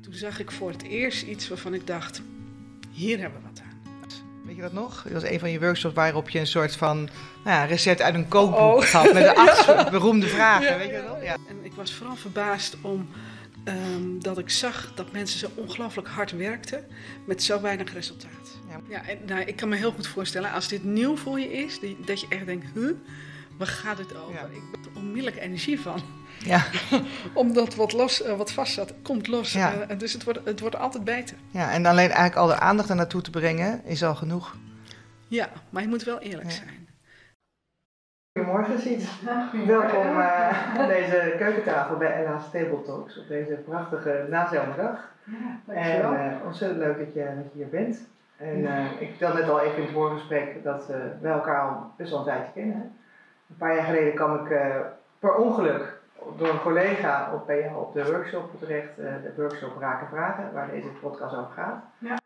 Toen zag ik voor het eerst iets waarvan ik dacht, hier hebben we wat aan. Weet je dat nog? Dat was een van je workshops waarop je een soort van nou ja, recept uit een kookboek Oh. gaf met de acht beroemde vragen. Ja, weet je ja. En ik was vooral verbaasd om ehm, dat ik zag dat mensen zo ongelooflijk hard werkten met zo weinig resultaat. Ja. Ja, en, nou, ik kan me heel goed voorstellen, als dit nieuw voor je is, dat je echt denkt, huh, waar gaat dit over? Ik ben er onmiddellijk energie van. Ja. Omdat wat, los, eh, wat vast zat, komt los. Ja. Eh, en dus het wordt, het wordt altijd beter. ja, en alleen eigenlijk al de aandacht er naartoe te brengen is al genoeg. Ja, maar je moet wel eerlijk Ja. zijn. Goedemorgen, Siet. Welkom eh, aan deze keukentafel bij Ella's Table Talks op deze prachtige nazomerdag. En eh, ontzettend leuk dat je, dat je hier bent. En eh, ik vertelde net al even in het voorgesprek dat wij elkaar al best wel een tijdje kennen. Een paar jaar geleden kwam ik eh, per ongeluk door een collega op, jou op de workshop terecht, eh, de workshop Raken Vragen, waar deze podcast over gaat. Ja.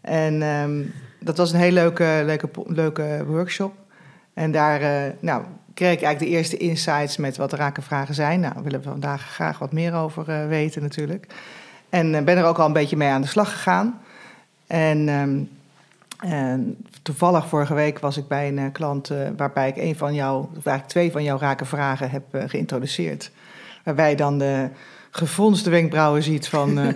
En ehm, dat was een heel leuke, leuke, leuke workshop. En daar eh, nou, kreeg ik eigenlijk de eerste insights met wat Raken Vragen zijn. Nou, daar willen we vandaag graag wat meer over eh, weten natuurlijk. En ben er ook al een beetje mee aan de slag gegaan. En, ehm, en toevallig vorige week was ik bij een eh, klant eh, waarbij ik een van jou, of eigenlijk twee van jouw rake vragen heb eh, geïntroduceerd. Waarbij dan de gefronste wenkbrauwen ziet van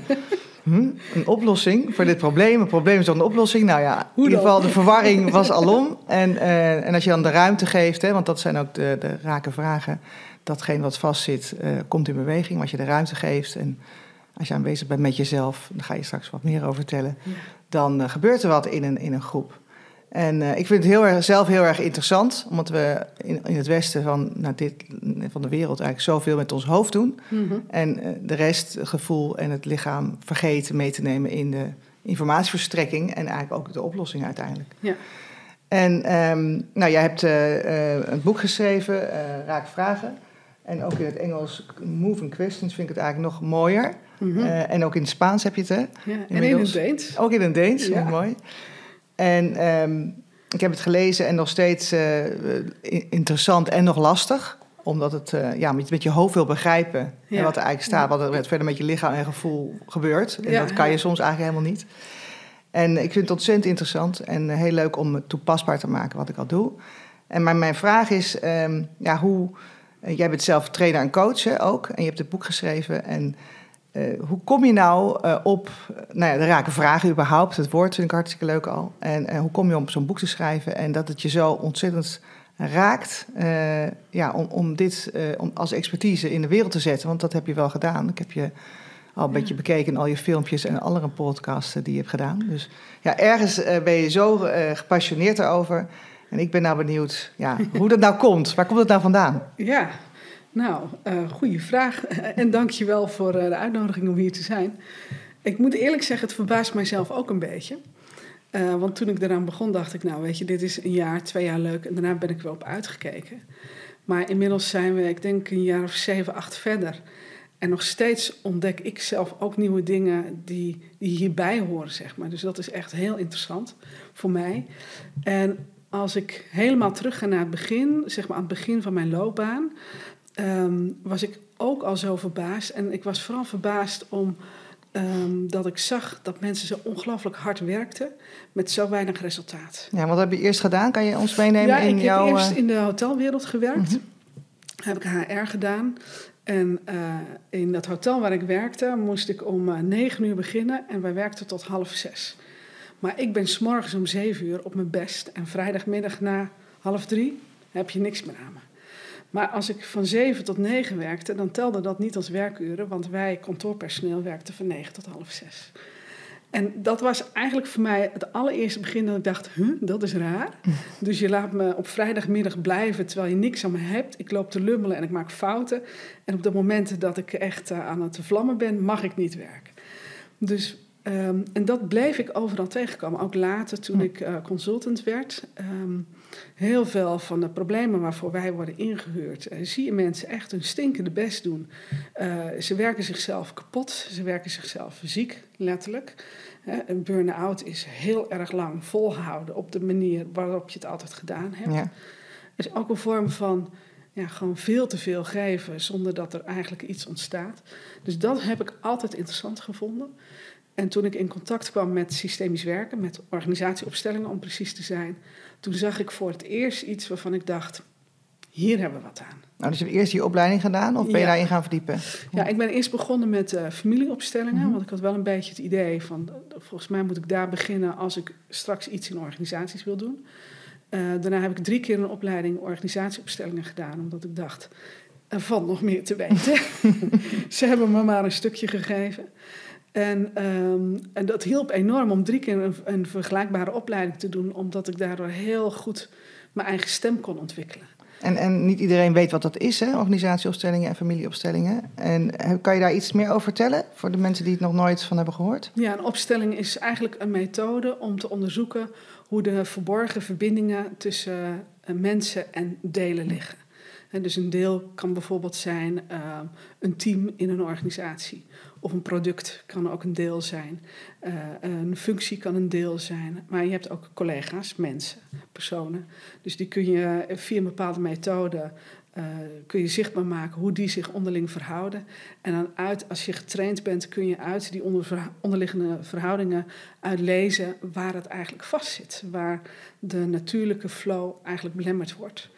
hm, een oplossing voor dit probleem. Een probleem is dan een oplossing. Nou ja, in ieder geval de verwarring was alom. En, en als je dan de ruimte geeft, hè, want dat zijn ook de, de rake vragen. Datgene wat vastzit, komt in beweging. Maar als je de ruimte geeft en als je aanwezig bent met jezelf, daar ga je straks wat meer over vertellen Ja. dan eh, gebeurt er wat in een, in een groep. En eh, ik vind het heel erg, zelf heel erg interessant, omdat we in, in het westen van, nou, dit, van de wereld eigenlijk zoveel met ons hoofd doen. Mhm. En eh, de rest, het gevoel en het lichaam, vergeten mee te nemen in de informatieverstrekking en eigenlijk ook de oplossing uiteindelijk. Ja. En ehm, nou, jij hebt een boek geschreven, Raak Vragen. En ook in het Engels, Moving Questions, vind ik het eigenlijk nog mooier. Mhm. Eh, en ook in het Spaans heb je het, hè? ja. En in het Deens. Ook in het Deens, Ja. mooi. En ehm, ik heb het gelezen en nog steeds eh, interessant en nog lastig. Omdat het eh, ja, met, met je hoofd wil begrijpen Ja. en wat er eigenlijk staat. Wat er met- verder met je lichaam en gevoel gebeurt. En dat kan je soms eigenlijk helemaal niet. En ik vind het ontzettend interessant en heel leuk om het toepasbaar te maken wat ik al doe. En maar mijn vraag is, ehm, ja, hoe... jij bent zelf trainer en coach hè, ook. En je hebt het boek geschreven. En eh, hoe kom je nou eh, op nou ja, de rake vragen überhaupt? Het woord vind ik hartstikke leuk al. En eh, hoe kom je om zo'n boek te schrijven en dat het je zo ontzettend raakt ja, om, om dit om als expertise in de wereld te zetten? Want dat heb je wel gedaan. Ik heb je al een beetje bekeken in al je filmpjes en andere podcasts eh, die je hebt gedaan. Dus ja, ergens ben je zo gepassioneerd daarover. En ik ben nou benieuwd ja, hoe dat nou komt. Waar komt het nou vandaan? Ja, nou, eh goede vraag. En dank je wel voor eh, de uitnodiging om hier te zijn. Ik moet eerlijk zeggen, het verbaast mijzelf ook een beetje. Eh, want toen ik eraan begon, dacht ik, nou weet je, dit is een jaar, twee jaar leuk. En daarna ben ik wel op uitgekeken. Maar inmiddels zijn we, ik denk, een jaar of zeven, acht verder. En nog steeds ontdek ik zelf ook nieuwe dingen die, die hierbij horen, zeg maar. Dus dat is echt heel interessant voor mij. En als ik helemaal terug ga naar het begin, zeg maar aan het begin van mijn loopbaan, ehm, was ik ook al zo verbaasd. En ik was vooral verbaasd om ehm, dat ik zag dat mensen zo ongelooflijk hard werkten met zo weinig resultaat. Ja, wat heb je eerst gedaan? Kan je ons meenemen ja, in ik jouw... heb eerst eh, in de hotelwereld gewerkt. Mhm. Heb ik HR gedaan. En eh, in dat hotel waar ik werkte, moest ik om eh, negen uur beginnen en wij werkten tot half zes. Maar ik ben s'morgens om zeven uur op mijn best en vrijdagmiddag na half drie heb je niks meer aan me. Maar als ik van zeven tot negen werkte, dan telde dat niet als werkuren, want wij, kantoorpersoneel, werkten van negen tot half zes. En dat was eigenlijk voor mij het allereerste begin dat ik dacht, huh, dat is raar. Dus je laat me op vrijdagmiddag blijven terwijl je niks aan me hebt. Ik loop te lummelen en ik maak fouten. En op de momenten dat ik echt eh, aan het vlammen ben, mag ik niet werken. Dus, ehm, en dat bleef ik overal tegenkomen. Ook later toen ik eh, consultant werd. Ehm, heel veel van de problemen waarvoor wij worden ingehuurd, eh, zie je mensen echt hun stinkende best doen. Eh, ze werken zichzelf kapot, ze werken zichzelf ziek, letterlijk. Een burn-out is heel erg lang volhouden op de manier waarop je het altijd gedaan hebt. ja. is ook een vorm van ja, gewoon veel te veel geven zonder dat er eigenlijk iets ontstaat. Dus dat heb ik altijd interessant gevonden. En toen ik in contact kwam met systemisch werken, met organisatieopstellingen om precies te zijn, toen zag ik voor het eerst iets waarvan ik dacht, hier hebben we wat aan. Nou, dus je hebt eerst die opleiding gedaan of ben je Ja. daarin gaan verdiepen? Ja, ik ben eerst begonnen met eh, familieopstellingen, Mhm. want ik had wel een beetje het idee van, volgens mij moet ik daar beginnen als ik straks iets in organisaties wil doen. Eh, daarna heb ik drie keer een opleiding organisatieopstellingen gedaan, omdat ik dacht, er valt nog meer te weten. Ze hebben me maar een stukje gegeven. En, ehm, en dat hielp enorm om drie keer een, een vergelijkbare opleiding te doen, omdat ik daardoor heel goed mijn eigen stem kon ontwikkelen. En, en niet iedereen weet wat dat is, hè? organisatieopstellingen en familieopstellingen. En eh, kan je daar iets meer over vertellen voor de mensen die het nog nooit van hebben gehoord? Ja, een opstelling is eigenlijk een methode om te onderzoeken hoe de verborgen verbindingen tussen eh, mensen en delen liggen. En dus een deel kan bijvoorbeeld zijn eh, een team in een organisatie. Of een product kan ook een deel zijn. Eh, een functie kan een deel zijn. Maar je hebt ook collega's, mensen, personen. Dus die kun je via een bepaalde methode eh, kun je zichtbaar maken hoe die zich onderling verhouden. En dan uit, als je getraind bent, kun je uit die onder, onderliggende verhoudingen uitlezen waar het eigenlijk vastzit. Waar de natuurlijke flow eigenlijk belemmerd wordt.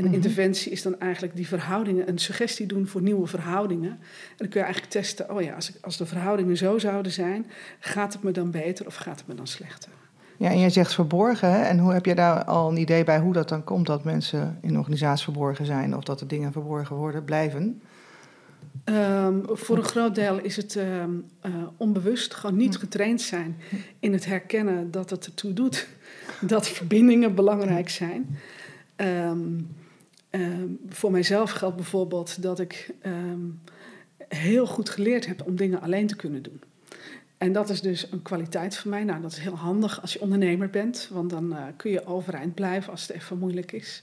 En Mhm. interventie is dan eigenlijk die verhoudingen, een suggestie doen voor nieuwe verhoudingen. En dan kun je eigenlijk testen, oh ja, als, ik, als de verhoudingen zo zouden zijn, gaat het me dan beter of gaat het me dan slechter? Ja, en jij zegt verborgen. Hè? En hoe heb je daar al een idee bij hoe dat dan komt dat mensen in een organisatie verborgen zijn of dat de dingen verborgen worden, blijven? Ehm, voor een groot deel is het ehm, eh, onbewust, gewoon niet getraind zijn in het herkennen dat het ertoe doet dat verbindingen belangrijk zijn. Ehm, ehm, voor mijzelf geldt bijvoorbeeld dat ik ehm, heel goed geleerd heb om dingen alleen te kunnen doen. En dat is dus een kwaliteit voor mij. Nou, dat is heel handig als je ondernemer bent, want dan eh, kun je overeind blijven als het even moeilijk is.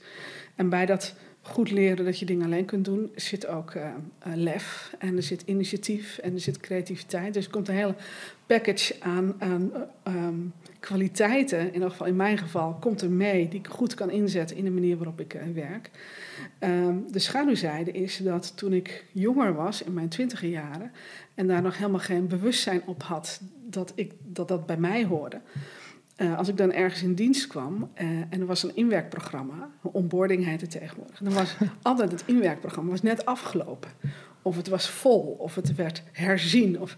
En bij dat goed leren dat je dingen alleen kunt doen, zit ook eh, eh, lef en er zit initiatief en er zit creativiteit. Dus er komt een hele package aan, aan eh, ehm, kwaliteiten, in ieder geval in mijn geval, komt er mee die ik goed kan inzetten in de manier waarop ik eh, werk. Ehm, de schaduwzijde is dat toen ik jonger was, in mijn twintiger jaren, en daar nog helemaal geen bewustzijn op had dat ik, dat, dat bij mij hoorde. Eh, als ik dan ergens in dienst kwam eh, en er was een inwerkprogramma, onboarding heet het tegenwoordig, dan was altijd het inwerkprogramma was net afgelopen. Of het was vol, of het werd herzien. Of,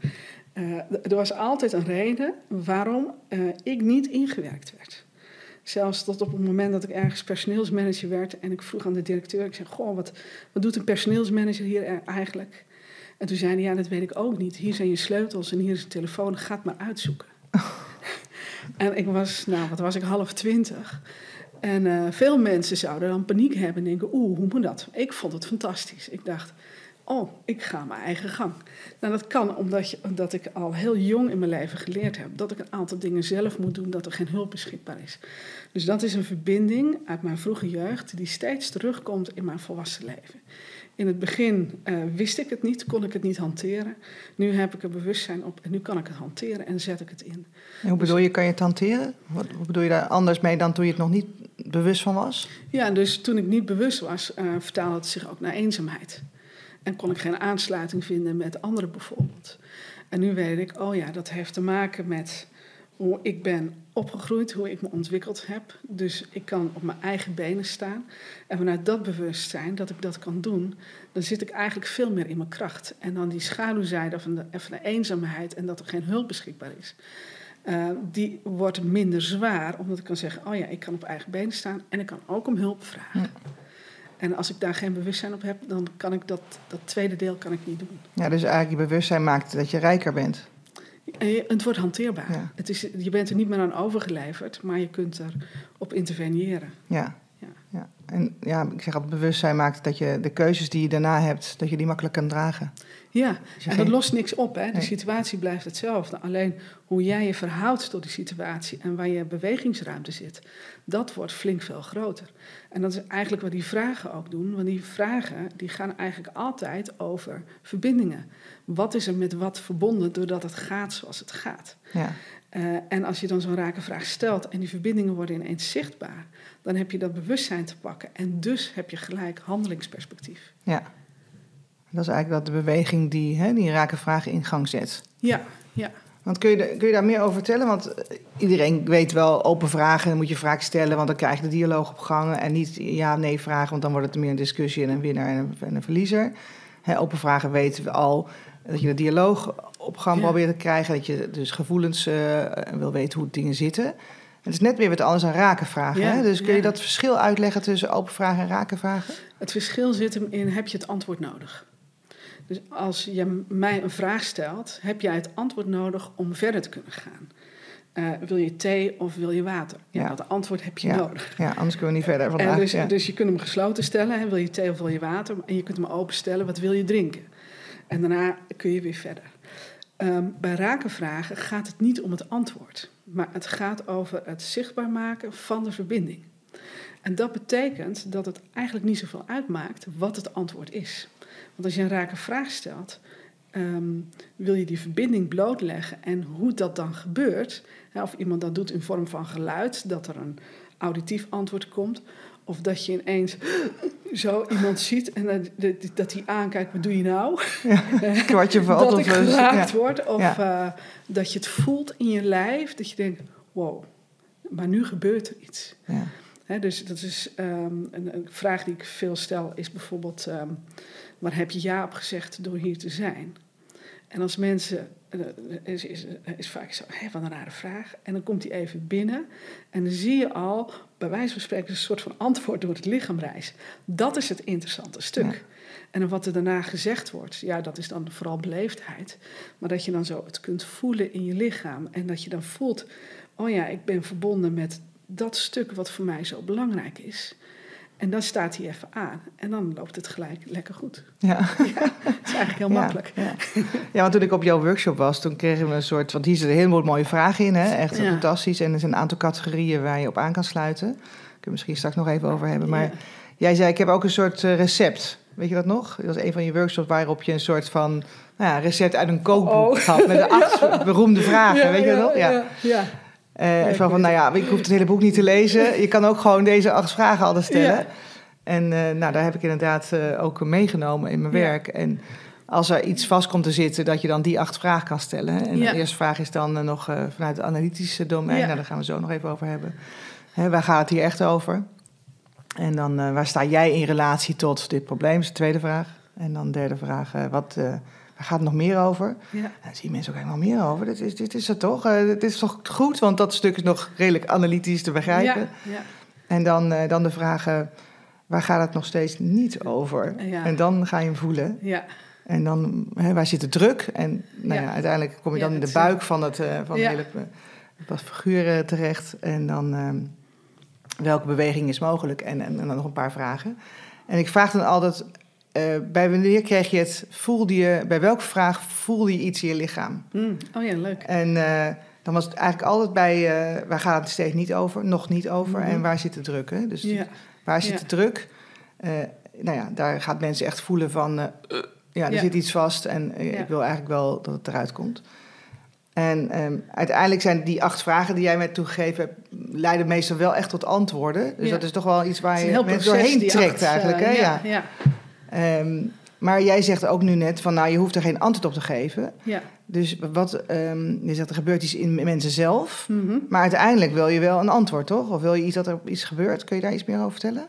eh, er was altijd een reden waarom eh, ik niet ingewerkt werd. Zelfs tot op het moment dat ik ergens personeelsmanager werd en ik vroeg aan de directeur, ik zei, goh, wat, wat doet een personeelsmanager hier er- eigenlijk? En toen zei hij, ja, dat weet ik ook niet. Hier zijn je sleutels en hier is een telefoon, ga het maar uitzoeken. en ik was, nou, wat was ik, half twintig. En eh, veel mensen zouden dan paniek hebben en denken, oeh, hoe moet dat? Ik vond het fantastisch. Ik dacht, oh, ik ga mijn eigen gang. Nou, dat kan omdat, je, omdat ik al heel jong in mijn leven geleerd heb dat ik een aantal dingen zelf moet doen, dat er geen hulp beschikbaar is. Dus dat is een verbinding uit mijn vroege jeugd die steeds terugkomt in mijn volwassen leven. In het begin eh, wist ik het niet, kon ik het niet hanteren. Nu heb ik er bewustzijn op en nu kan ik het hanteren en zet ik het in. En hoe bedoel je, kan je het hanteren? Wat, hoe bedoel je daar anders mee dan toen je het nog niet bewust van was? Ja, dus toen ik niet bewust was, eh, vertaalde het zich ook naar eenzaamheid. En kon ik geen aansluiting vinden met anderen bijvoorbeeld. En nu weet ik, oh ja, dat heeft te maken met hoe ik ben opgegroeid, hoe ik me ontwikkeld heb. Dus ik kan op mijn eigen benen staan. En vanuit dat bewustzijn dat ik dat kan doen, dan zit ik eigenlijk veel meer in mijn kracht. En dan die schaduwzijde van de, eenzaamheid en dat er geen hulp beschikbaar is. eh, die wordt minder zwaar, omdat ik kan zeggen: Oh ja, ik kan op eigen benen staan en ik kan ook om hulp vragen. En als ik daar geen bewustzijn op heb, dan kan ik dat, dat tweede deel kan ik niet doen. Ja, dus eigenlijk je bewustzijn maakt dat je rijker bent. En je- het wordt hanteerbaar. Ja. Het is, je bent er niet meer aan overgeleverd, maar je kunt er op interveneren. Ja. En ja, ik zeg altijd bewustzijn maakt dat je de keuzes die je daarna hebt, dat je die makkelijk kan dragen. Ja, Dus en dat lost niks op. Hè? De Nee. situatie blijft hetzelfde. Alleen hoe jij je verhoudt tot die situatie en waar je bewegingsruimte zit, dat wordt flink veel groter. En dat is eigenlijk wat die vragen ook doen. Want die vragen die gaan eigenlijk altijd over verbindingen. Wat is er met wat verbonden doordat het gaat zoals het gaat? Ja. Eh, en als je dan zo'n rake vraag stelt en die verbindingen worden ineens zichtbaar, dan heb je dat bewustzijn te pakken. En dus heb je gelijk handelingsperspectief. Ja. Dat is eigenlijk dat de beweging die, hè, die rake vragen in gang zet. Ja, ja. Want kun je, kun je daar meer over vertellen? Want eh, iedereen weet wel, open vragen, moet je vragen stellen, want dan krijg je de dialoog op gang. En niet ja-nee vragen, want dan wordt het meer een discussie en een winnaar en een, en een verliezer. Open vragen weten we al dat je de dialoog op gang Ja. probeert te krijgen. Dat je dus gevoelens eh, wil weten hoe dingen zitten. Het is net weer wat anders dan raken vragen. Ja, hè? Dus kun je ja. dat verschil uitleggen tussen open vragen en raken vragen? Het verschil zit hem in, heb je het antwoord nodig? Dus als je mij een vraag stelt, heb jij het antwoord nodig om verder te kunnen gaan? Eh, wil je thee of wil je water? Ja, Ja. dat antwoord heb je Ja. nodig. Ja, anders kunnen we niet verder vandaag. En dus, ja. dus je kunt hem gesloten stellen, hè, wil je thee of wil je water? En je kunt hem openstellen, wat wil je drinken? En daarna kun je weer verder. Ehm, bij rakenvragen gaat het niet om het antwoord, maar het gaat over het zichtbaar maken van de verbinding. En dat betekent dat het eigenlijk niet zoveel uitmaakt wat het antwoord is. Want als je een rake vraag stelt, ehm, wil je die verbinding blootleggen en hoe dat dan gebeurt. Hè, of iemand dat doet in vorm van geluid, dat er een auditief antwoord komt. Of dat je ineens zo iemand ziet en dat- hij aankijkt, wat doe je nou? Kwartje valt. dat ik geraakt ja. word. Of Ja. eh, dat je het voelt in je lijf. Dat je denkt, wow, maar nu gebeurt er iets. Dus dat is ehm, een, een vraag die ik veel stel, is bijvoorbeeld: ehm, waar heb je ja op gezegd door hier te zijn? En als mensen, eh, is, is, is vaak zo, hé, wat een rare vraag. En dan komt die even binnen en dan zie je al, bij wijze van spreken, een soort van antwoord door het lichaam reis. Dat is het interessante stuk. Ja. En wat er daarna gezegd wordt, ja, dat is dan vooral beleefdheid. Maar dat je dan zo het kunt voelen in je lichaam. En dat je dan voelt, oh ja, ik ben verbonden met dat stuk wat voor mij zo belangrijk is. En dan staat hij even aan. En dan loopt het gelijk lekker goed. Ja. Het is eigenlijk heel Ja, makkelijk. Ja, ja. want toen ik op jouw workshop was, toen kregen we een soort... Want hier zitten een heleboel mooie vragen in, hè? echt Ja. fantastisch. En er zijn een aantal categorieën waar je op aan kan sluiten. Daar kunnen we misschien straks nog even over hebben. Maar Ja. jij zei, ik heb ook een soort eh, recept. Weet je dat nog? Dat was een van je workshops waarop je een soort van... Nou ja, recept uit een kookboek Oh. had met de acht beroemde vragen. weet je dat nog? Ja. Ja, ja. Eh, ik van, nou ja, ik hoef het hele boek niet te lezen. Je kan ook gewoon deze acht vragen altijd stellen. Ja. En eh, nou, daar heb ik inderdaad eh, ook meegenomen in mijn Ja. werk. En als er iets vast komt te zitten, dat je dan die acht vragen kan stellen. En Ja. de eerste vraag is dan nog vanuit het analytische domein. Ja. Nou, daar gaan we zo nog even over hebben. Hè, waar gaat het hier echt over? En dan, waar sta jij in relatie tot dit probleem? is de tweede vraag. En dan de derde vraag, wat, waar gaat het nog meer over? Ja. Nou, daar zien mensen ook helemaal meer over. Dit is, dit is het toch? Dit is toch goed? Want dat stuk is nog redelijk analytisch te begrijpen. Ja, ja. En dan, eh, dan de vragen, waar gaat het nog steeds niet over? En dan ga je hem voelen. ja. En dan, hè, waar zit de druk? En nou ja. Uiteindelijk kom je dan in de buik van het eh, van de hele wat figuren terecht. En dan, ehm, welke beweging is mogelijk? En, en, en dan nog een paar vragen. En ik vraag dan altijd, eh, bij wanneer kreeg je het, voelde je, bij welke vraag voelde je iets in je lichaam? Hm, Oh ja, leuk. En eh, dan was het eigenlijk altijd bij, eh, waar gaat het steeds niet over, nog niet over, Mhm. en waar zit de druk? Hè? Dus Ja. waar zit Ja. de druk? Nou ja, daar gaat mensen echt voelen van, ja, er Ja. zit iets vast en ik wil eigenlijk wel dat het eruit komt. En ehm, uiteindelijk zijn die acht vragen die jij mij toegegeven hebt, leiden meestal wel echt tot antwoorden. Dus Ja. dat is toch wel iets waar je mensen doorheen trekt acht, eigenlijk. hè? ja, Ja. Ehm, maar jij zegt ook nu net van, nou, je hoeft er geen antwoord op te geven. ja. Dus wat, ehm, je zegt er gebeurt iets in mensen zelf. Mhm. Maar uiteindelijk wil je wel een antwoord, toch? Of wil je iets dat er iets gebeurt? Kun je daar iets meer over vertellen?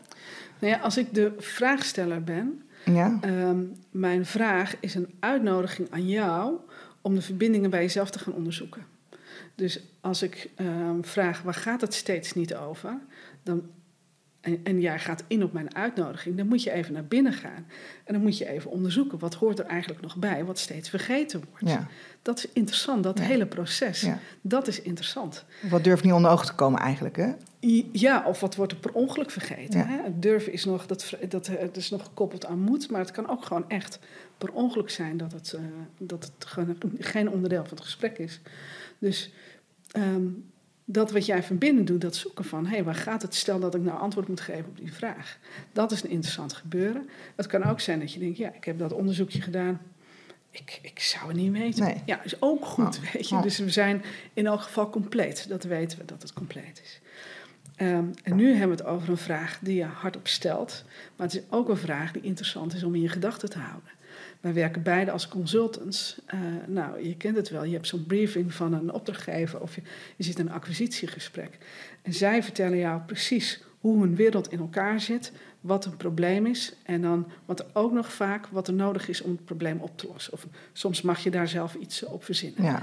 Nou ja, als ik de vraagsteller ben, Ja. Ehm, mijn vraag is een uitnodiging aan jou om de verbindingen bij jezelf te gaan onderzoeken. Dus als ik vraag waar gaat het steeds niet over, dan, en, en jij gaat in op mijn uitnodiging, dan moet je even naar binnen gaan. En dan moet je even onderzoeken wat hoort er eigenlijk nog bij, wat steeds vergeten wordt. ja. Dat is interessant, dat Ja. hele proces. Ja. Dat is interessant. Wat durft niet onder ogen te komen eigenlijk, hè? Ja, of wat wordt er per ongeluk vergeten? Hè? Het durven is nog, dat, dat, eh, het is nog gekoppeld aan moed, maar het kan ook gewoon echt per ongeluk zijn dat het, eh, dat het geen onderdeel van het gesprek is. Dus ehm, dat wat jij van binnen doet, dat zoeken van, hé, hey, waar gaat het? Stel dat ik nou antwoord moet geven op die vraag. Dat is een interessant gebeuren. Het kan ook zijn dat je denkt, ja, ik heb dat onderzoekje gedaan. Ik, ik zou het niet weten. Nee. Ja, is ook goed, Oh. weet je. Dus we zijn in elk geval compleet. Dat weten we, dat het compleet is. Ehm, en nu hebben we het over een vraag die je hardop stelt. Maar het is ook een vraag die interessant is om in je gedachten te houden. Wij werken beide als consultants. Uh, nou, je kent het wel. Je hebt zo'n briefing van een opdrachtgever of je, je zit in een acquisitiegesprek. En zij vertellen jou precies hoe hun wereld in elkaar zit, wat een probleem is en dan wat er ook nog vaak wat er nodig is om het probleem op te lossen. Of soms mag je daar zelf iets op verzinnen. Ja.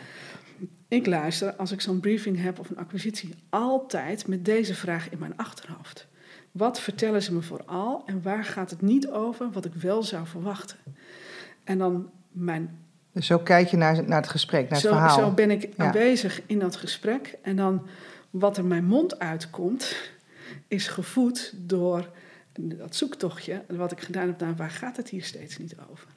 Ik luister als ik zo'n briefing heb of een acquisitie altijd met deze vraag in mijn achterhoofd. Wat vertellen ze me vooral en waar gaat het niet over wat ik wel zou verwachten? En dan mijn. Dus zo kijk je naar, naar het gesprek, naar het verhaal. Zo ben ik aanwezig in dat gesprek. En dan wat er mijn mond uitkomt, is gevoed door dat zoektochtje. Wat ik gedaan heb naar waar gaat het hier steeds niet over.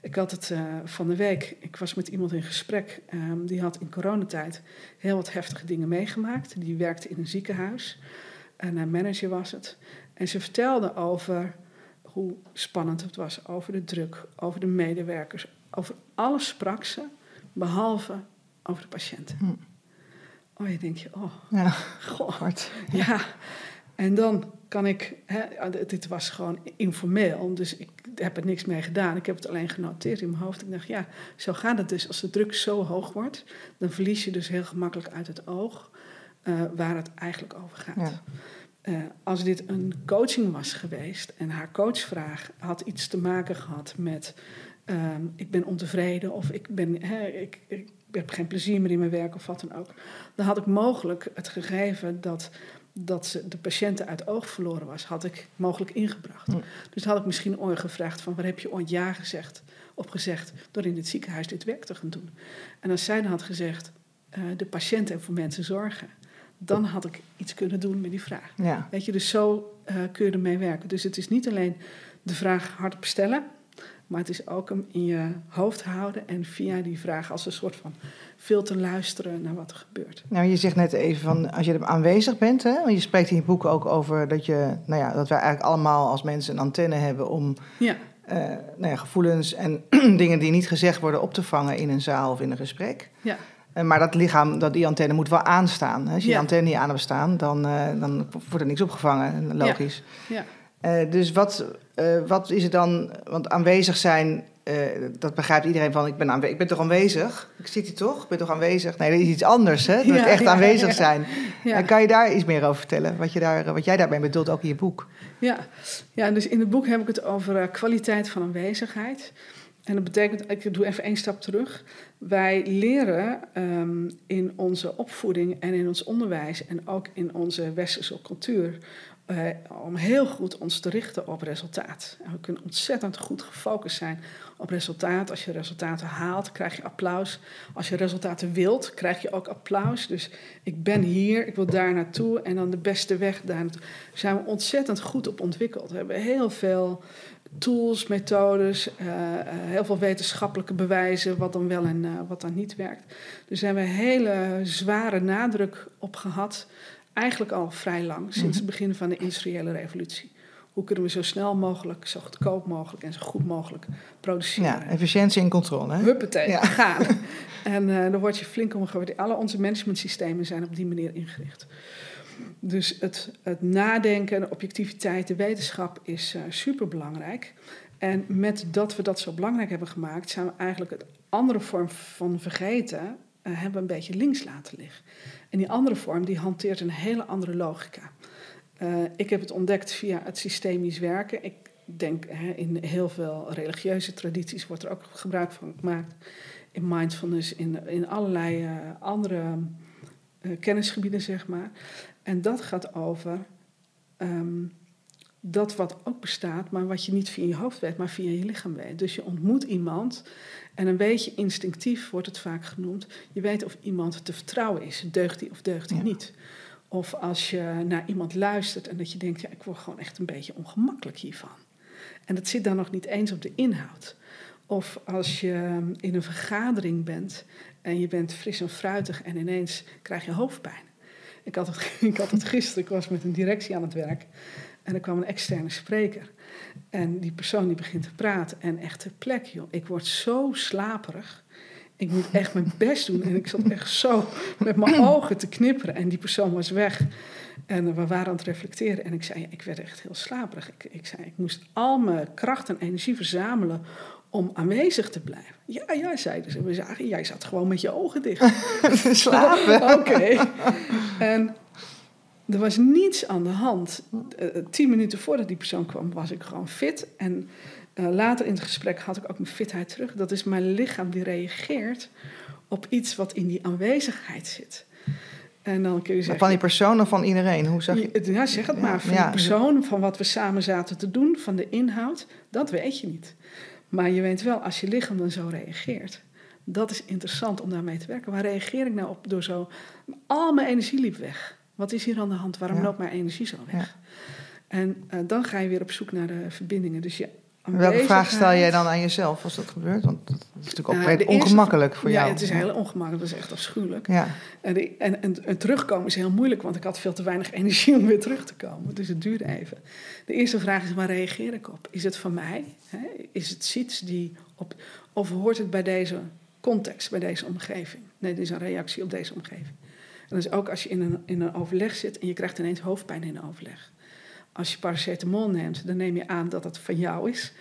Ik had het uh, van de week, ik was met iemand in gesprek. Um, die had in coronatijd heel wat heftige dingen meegemaakt. Die werkte in een ziekenhuis. En een manager was het. En ze vertelde over hoe spannend het was. Over de druk, over de medewerkers. Over alles sprak ze, behalve over de patiënten. Hm. Oh, je denkt je, oh, ja, goh. Ja, en dan kan ik, hè, dit was gewoon informeel, dus ik heb er niks mee gedaan. Ik heb het alleen genoteerd in mijn hoofd. Ik dacht, ja, zo gaat het dus. Als de druk zo hoog wordt, dan verlies je dus heel gemakkelijk uit het oog uh, waar het eigenlijk over gaat. Ja. Uh, als dit een coaching was geweest en haar coachvraag had iets te maken gehad met uh, ik ben ontevreden of ik, ben, hè, ik, ik heb geen plezier meer in mijn werk of wat dan ook, dan had ik mogelijk het gegeven dat dat ze de patiënten uit oog verloren was, had ik mogelijk ingebracht. Dus had ik misschien ooit gevraagd van waar heb je ooit ja gezegd, op gezegd door in het ziekenhuis dit werk te gaan doen. En als zij dan had gezegd, uh, de patiënten en voor mensen zorgen, dan had ik iets kunnen doen met die vraag. Ja. Weet je, dus zo uh, kun je ermee werken. Dus het is niet alleen de vraag hardop stellen, maar het is ook hem in je hoofd houden en via die vraag als een soort van veel te luisteren naar wat er gebeurt. Nou, je zegt net even van als je er aanwezig bent, hè, want je spreekt in je boek ook over dat, je, nou ja, dat wij eigenlijk allemaal als mensen een antenne hebben om ja. Uh, nou ja, gevoelens en dingen die niet gezegd worden op te vangen in een zaal of in een gesprek. Ja. Uh, maar dat lichaam, dat, die antenne moet wel aanstaan. Als je die antenne niet aan hebt staan, dan, uh, dan wordt er niks opgevangen, logisch. Ja. ja. dus wat, wat is het dan, want aanwezig zijn dat begrijpt iedereen van, ik ben, ik ben toch aanwezig? Ik zit hier toch? Ik ben toch aanwezig? Nee, dat is iets anders, hè? Dat echt aanwezig zijn. Kan je daar iets meer over vertellen? Wat, je daar, wat jij daarbij bedoelt, ook in je boek? Ja. ja, dus in het boek heb ik het over kwaliteit van aanwezigheid. En dat betekent, ik doe even één stap terug. Wij leren um, in onze opvoeding en in ons onderwijs en ook in onze westerse cultuur uh, om heel goed ons te richten op resultaat. En we kunnen ontzettend goed gefocust zijn op resultaat. Als je resultaten haalt, krijg je applaus. Als je resultaten wilt, krijg je ook applaus. Dus ik ben hier, ik wil daar naartoe en dan de beste weg daar naartoe. Daar zijn we ontzettend goed op ontwikkeld. We hebben heel veel tools, methodes, uh, heel veel wetenschappelijke bewijzen wat dan wel en uh, wat dan niet werkt. Dus daar hebben we hele zware nadruk op gehad eigenlijk al vrij lang, sinds mhm. het begin van de industriële revolutie. Hoe kunnen we zo snel mogelijk, zo goedkoop mogelijk en zo goed mogelijk produceren? Ja, efficiëntie en controle. Hè? Huppatee, ja. gaan. en uh, dan word je flink omgewaardeerd. Alle onze managementsystemen zijn op die manier ingericht. Dus het, het nadenken, de objectiviteit, de wetenschap is uh, superbelangrijk. En met dat we dat zo belangrijk hebben gemaakt, zijn we eigenlijk het andere vorm van vergeten, uh, hebben we een beetje links laten liggen. En die andere vorm die hanteert een hele andere logica. Uh, ik heb het ontdekt via het systemisch werken. Ik denk hè, in heel veel religieuze tradities wordt er ook gebruik van gemaakt. In mindfulness, in, in allerlei andere kennisgebieden, zeg maar. En dat gaat over um, dat wat ook bestaat, maar wat je niet via je hoofd weet, maar via je lichaam weet. Dus je ontmoet iemand en een beetje instinctief wordt het vaak genoemd. Je weet of iemand te vertrouwen is. Deugt hij of deugt hij niet? Of als je naar iemand luistert en dat je denkt, ja, ik word gewoon echt een beetje ongemakkelijk hiervan. En dat zit dan nog niet eens op de inhoud. Of als je in een vergadering bent en je bent fris en fruitig en ineens krijg je hoofdpijn. Ik had het, ik had het gisteren, ik was met een directie aan het werk en er kwam een externe spreker. En die persoon die begint te praten en echt ter plek, joh. Ik word zo slaperig. Ik moet echt mijn best doen. En ik zat echt zo met mijn ogen te knipperen. En die persoon was weg. En we waren aan het reflecteren. En ik zei, ja, ik werd echt heel slaperig. Ik, ik zei, ik moest al mijn kracht en energie verzamelen om aanwezig te blijven. Ja, ja, zeiden ze. We zagen, jij zat gewoon met je ogen dicht. Slapen. Oké. En er was niets aan de hand. Uh, tien minuten voordat die persoon kwam, was ik gewoon fit. En uh, later in het gesprek had ik ook mijn fitheid terug. Dat is mijn lichaam die reageert op iets wat in die aanwezigheid zit. En dan kun je zeggen, van die persoon of van iedereen? Hoe zeg je? Ja, zeg het maar. Van ja. die persoon, van wat we samen zaten te doen, van de inhoud, dat weet je niet. Maar je weet wel, als je lichaam dan zo reageert, dat is interessant om daarmee te werken. Waar reageer ik nou op door zo... Al mijn energie liep weg. Wat is hier aan de hand? Waarom loopt mijn energie zo weg? En uh, dan ga je weer op zoek naar de verbindingen. Dus je Welke vraag stel jij dan aan jezelf als dat gebeurt? Want dat is natuurlijk ook uh, ongemakkelijk voor jou. Ja, het is heel ongemakkelijk. Dat is echt afschuwelijk. Ja. En, de, en, en, terugkomen is heel moeilijk, want ik had veel te weinig energie om weer terug te komen. Dus het duurde even. De eerste vraag is, waar reageer ik op? Is het van mij? Is het iets die op... Of hoort het bij deze context, bij deze omgeving? Nee, dit is een reactie op deze omgeving. En dat is ook als je in een, in een overleg zit en je krijgt ineens hoofdpijn in een overleg. Als je paracetamol neemt, dan neem je aan dat het van jou is.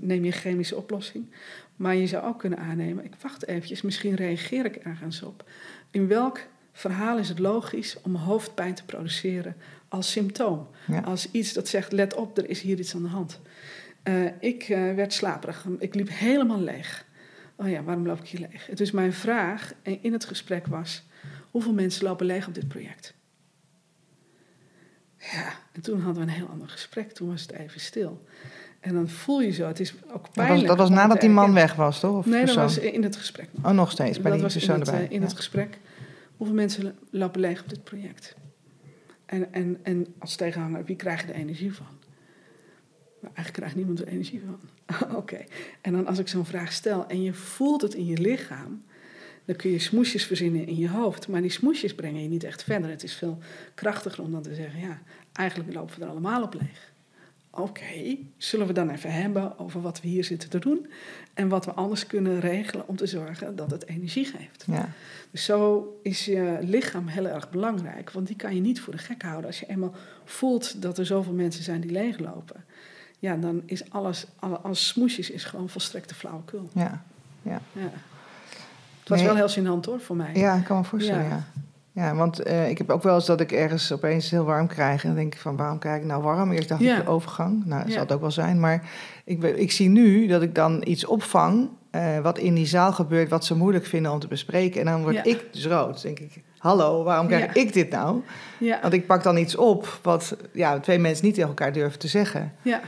Neem je een chemische oplossing. Maar je zou ook kunnen aannemen, ik wacht eventjes, misschien reageer ik ergens op. In welk verhaal is het logisch om hoofdpijn te produceren als symptoom? Als iets dat zegt, let op, er is hier iets aan de hand. Uh, ik uh, werd slaperig, ik liep helemaal leeg. Oh ja, waarom loop ik hier leeg? Dus mijn vraag in het gesprek was, hoeveel mensen lopen leeg op dit project? Ja, en toen hadden we een heel ander gesprek. Toen was het even stil. En dan voel je zo, het is ook pijnlijk. Dat was, dat was nadat die man weg was, toch? Of nee, dat was in het gesprek. Nog. Oh, nog steeds, bij dat die was persoon in het, erbij. In ja. het gesprek. Hoeveel mensen lopen leeg op dit project? En, en, en als tegenhanger, wie krijg je de energie van? Maar eigenlijk krijgt niemand er energie van. Oké. En dan als ik zo'n vraag stel en je voelt het in je lichaam... Dan kun je smoesjes verzinnen in je hoofd. Maar die smoesjes brengen je niet echt verder. Het is veel krachtiger om dan te zeggen: ja, eigenlijk lopen we er allemaal op leeg. Oké, zullen we dan even hebben over wat we hier zitten te doen en wat we anders kunnen regelen om te zorgen dat het energie geeft. Ja. Dus zo is je lichaam heel erg belangrijk, want die kan je niet voor de gek houden. Als je eenmaal voelt dat er zoveel mensen zijn die leeglopen, ja, dan is alles, alles smoesjes is gewoon volstrekte flauwekul. Ja, ja. ja. Het was wel heel gênant hoor, voor mij. Ja, ik kan me voorstellen, ja. Ja, want uh, ik heb ook wel eens dat ik ergens opeens heel warm krijg. En dan denk ik van, waarom krijg ik nou warm? Eerst dacht ja. ik de overgang. Nou, dat zal het ook wel zijn. Maar ik, ik zie nu dat ik dan iets opvang... Uh, wat in die zaal gebeurt, wat ze moeilijk vinden om te bespreken. En dan word ik dus rood. Dan denk ik, hallo, waarom krijg ik dit nou? Want ik pak dan iets op wat ja, twee mensen niet tegen elkaar durven te zeggen. Ja.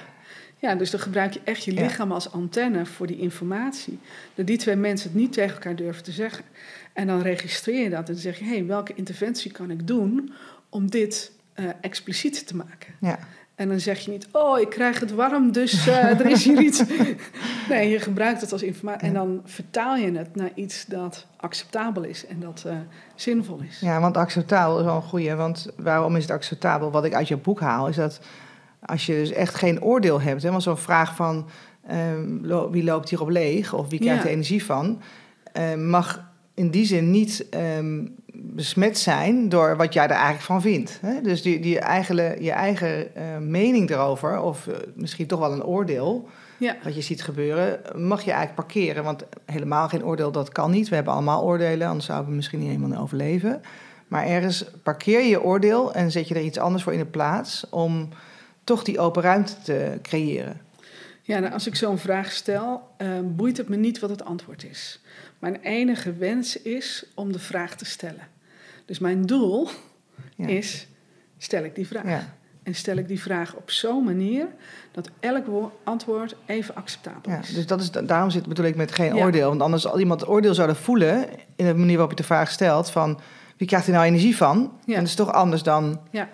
Ja, dus dan gebruik je echt je lichaam als antenne voor die informatie. Dat die twee mensen het niet tegen elkaar durven te zeggen. En dan registreer je dat en dan zeg je: hé, hey, welke interventie kan ik doen om dit uh, expliciet te maken? Ja. En dan zeg je niet: oh, ik krijg het warm, dus uh, er is hier iets. nee, je gebruikt het als informatie. En dan vertaal je het naar iets dat acceptabel is en dat uh, zinvol is. Ja, want acceptabel is wel een goede. Want waarom is het acceptabel? Wat ik uit je boek haal, is dat als je dus echt geen oordeel hebt, hè, want zo'n vraag van um, wie loopt hierop leeg of wie krijgt ja. er energie van, uh, mag in die zin niet um, besmet zijn door wat jij er eigenlijk van vindt. Hè? Dus die, die eigen, je eigen uh, mening erover, of uh, misschien toch wel een oordeel, ja. wat je ziet gebeuren, mag je eigenlijk parkeren. Want helemaal geen oordeel, dat kan niet. We hebben allemaal oordelen, anders zouden we misschien niet helemaal overleven. Maar ergens parkeer je oordeel en zet je er iets anders voor in de plaats om toch die open ruimte te creëren. Ja, nou, als ik zo'n vraag stel, uh, boeit het me niet wat het antwoord is. Mijn enige wens is om de vraag te stellen. Dus mijn doel ja. is, stel ik die vraag. Ja. En stel ik die vraag op zo'n manier dat elk antwoord even acceptabel ja, is. Dus dat is, daarom zit, bedoel ik met geen oordeel. Want anders als iemand oordeel zouden voelen in de manier waarop je de vraag stelt van wie krijgt hij nou energie van? En dat is toch anders dan ja.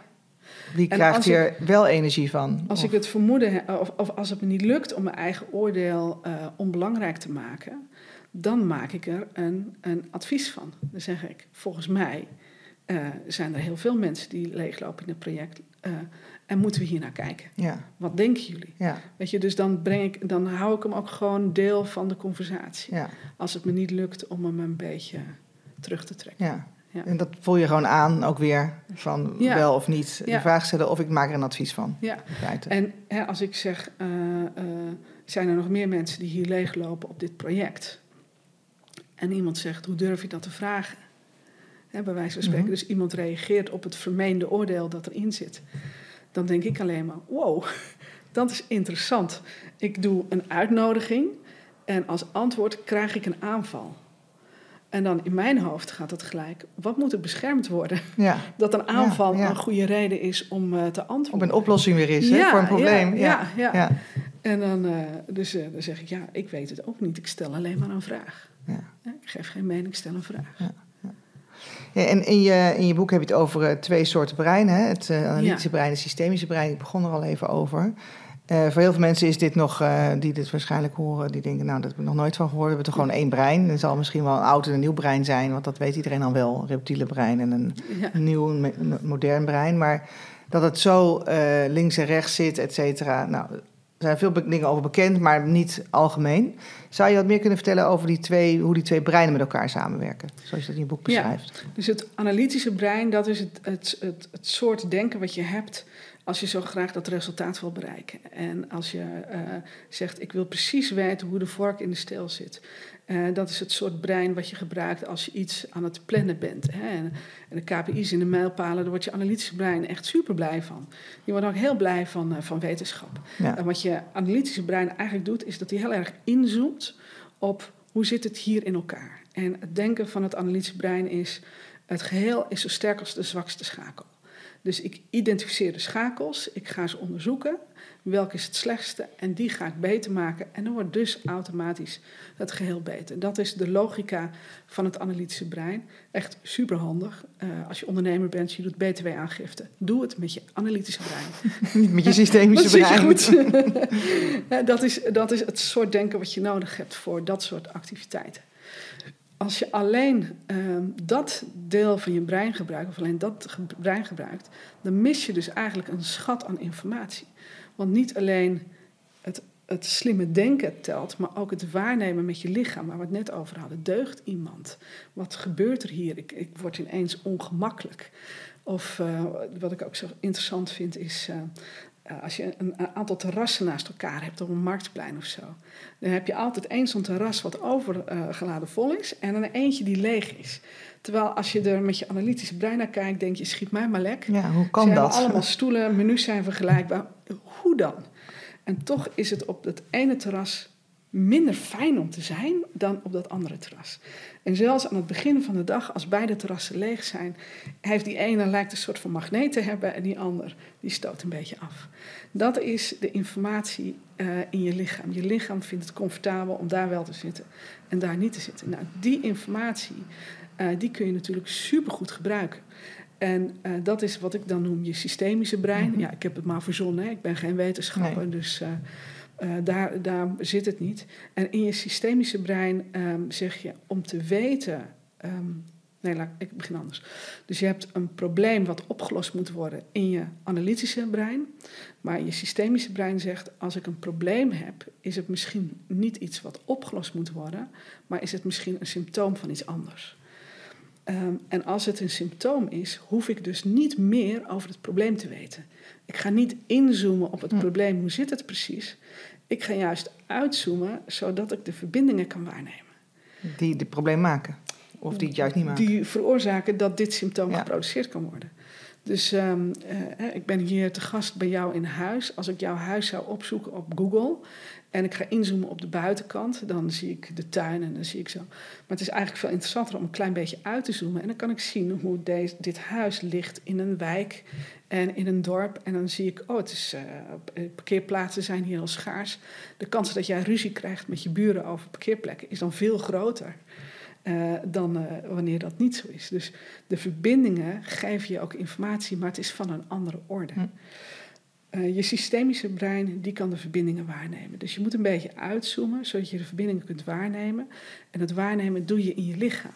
Wie krijgt hier ik, wel energie van? Als of? ik het vermoeden of, of, als het me niet lukt om mijn eigen oordeel uh, onbelangrijk te maken, dan maak ik er een, een advies van. Dan zeg ik, volgens mij eh, zijn er heel veel mensen die leeglopen in het project. eh, en moeten we hier naar kijken? Ja, Wat denken jullie? ja, Weet je, dus dan, breng ik, dan hou ik hem ook gewoon deel van de conversatie. ja, Als het me niet lukt om hem een beetje terug te trekken. Ja. En dat voel je gewoon aan, ook weer, van Ja. wel of niet. Ja. De vraag stellen of ik maak er een advies van. Ja. En hè, als ik zeg, eh, eh, zijn er nog meer mensen die hier leeglopen op dit project? En iemand zegt, hoe durf je dat te vragen? Hè, bij wijze van spreken. Mhm. Dus iemand reageert op het vermeende oordeel dat erin zit. Dan denk ik alleen maar, wow, dat is interessant. Ik doe een uitnodiging en als antwoord krijg ik een aanval. En dan in mijn hoofd gaat het gelijk, wat moet er beschermd worden? ja, Dat een aanval ja. een goede reden is om eh, te op antwoorden. een oplossing weer is hè, voor een probleem. Ja, ja. En dan, eh, dus, eh, dan zeg ik, ja, ik weet het ook niet. Ik stel alleen maar een vraag. ik geef geen mening, ik stel een vraag. Ja, en in je, in je boek heb je het over twee soorten brein. Hè? Het analytische brein en het systemische brein. Ik begon er al even over. Eh, voor heel veel mensen is dit nog, eh, die dit waarschijnlijk horen, die denken, nou, dat heb ik nog nooit van gehoord. We hebben toch gewoon één brein. Er zal misschien wel een oud en een nieuw brein zijn, want dat weet iedereen al wel. Een reptiele brein en een Ja. nieuw, een modern brein. Maar dat het zo eh, links en rechts zit, et cetera. Nou, er zijn veel dingen over bekend, maar niet algemeen. Zou je wat meer kunnen vertellen over die twee, hoe die twee breinen met elkaar samenwerken? Zoals je dat in je boek Ja. beschrijft. Dus het analytische brein, dat is het, het, het, het soort denken wat je hebt als je zo graag dat resultaat wil bereiken. En als je eh, zegt, ik wil precies weten hoe de vork in de steel zit. Eh, dat is het soort brein wat je gebruikt als je iets aan het plannen bent. Hè. En, de KPI's in de mijlpalen, daar wordt je analytische brein echt super blij van. Je wordt ook heel blij van, eh, van wetenschap. Ja. En wat je analytische brein eigenlijk doet, is dat hij heel erg inzoomt op hoe zit het hier in elkaar. En het denken van het analytische brein is, het geheel is zo sterk als de zwakste schakel. Dus ik identificeer de schakels, ik ga ze onderzoeken, welke is het slechtste en die ga ik beter maken. En dan wordt dus automatisch het geheel beter. Dat is de logica van het analytische brein. Echt superhandig. Eh als je ondernemer bent, je doet btw-aangifte. Doe het met je analytische brein. Niet met je systemische brein. goed. Dat, is, dat is het soort denken wat je nodig hebt voor dat soort activiteiten. Als je alleen ehm, dat deel van je brein gebruikt, of alleen dat brein gebruikt, dan mis je dus eigenlijk een schat aan informatie. Want niet alleen het, het slimme denken telt, maar ook het waarnemen met je lichaam, waar we het net over hadden. Deugt iemand? Wat gebeurt er hier? Ik, ik word ineens ongemakkelijk. Of eh, wat ik ook zo interessant vind is. eh, als je een, een aantal terrassen naast elkaar hebt op een marktplein of zo, dan heb je altijd één zo'n terras wat overgeladen vol is en dan eentje die leeg is. Terwijl als je er met je analytische brein naar kijkt, denk je, schiet mij maar lek. Ja, hoe Ze kan hebben dat? allemaal stoelen, menus zijn vergelijkbaar. Hoe dan? En toch is het op het ene terras minder fijn om te zijn dan op dat andere terras. En zelfs aan het begin van de dag, als beide terrassen leeg zijn, heeft die ene lijkt een soort van magneet te hebben en die ander die stoot een beetje af. Dat is de informatie eh, in je lichaam. Je lichaam vindt het comfortabel om daar wel te zitten en daar niet te zitten. Nou, die informatie, eh, die kun je natuurlijk supergoed gebruiken. En eh, dat is wat ik dan noem je systemische brein. Mhm. Ja, ik heb het maar verzonnen, hè. ik ben geen wetenschapper, Nee. dus eh, daar, daar zit het niet. En in je systemische brein ehm, zeg je om te weten. ehm, nee, laat, ik begin anders. Dus je hebt een probleem wat opgelost moet worden in je analytische brein. Maar je systemische brein zegt: als ik een probleem heb, is het misschien niet iets wat opgelost moet worden, maar is het misschien een symptoom van iets anders. Ehm, en als het een symptoom is, hoef ik dus niet meer over het probleem te weten. Ik ga niet inzoomen op het Hm. probleem, hoe zit het precies. Ik ga juist uitzoomen, zodat ik de verbindingen kan waarnemen. Die het probleem maken. Of die het juist niet maken. Die veroorzaken dat dit symptoom Ja. geproduceerd kan worden. Dus ehm, eh, ik ben hier te gast bij jou in huis. Als ik jouw huis zou opzoeken op Google en ik ga inzoomen op de buitenkant, dan zie ik de tuin en dan zie ik zo. Maar het is eigenlijk veel interessanter om een klein beetje uit te zoomen. En dan kan ik zien hoe deze, dit huis ligt in een wijk en in een dorp. En dan zie ik, oh, het is, eh, parkeerplaatsen zijn hier al schaars. De kans dat jij ruzie krijgt met je buren over parkeerplekken is dan veel groter. Eh, dan eh, wanneer dat niet zo is. Dus de verbindingen geven je ook informatie, maar het is van een andere orde. Hm. Eh, je systemische brein die kan de verbindingen waarnemen. Dus je moet een beetje uitzoomen, zodat je de verbindingen kunt waarnemen. En het waarnemen doe je in je lichaam.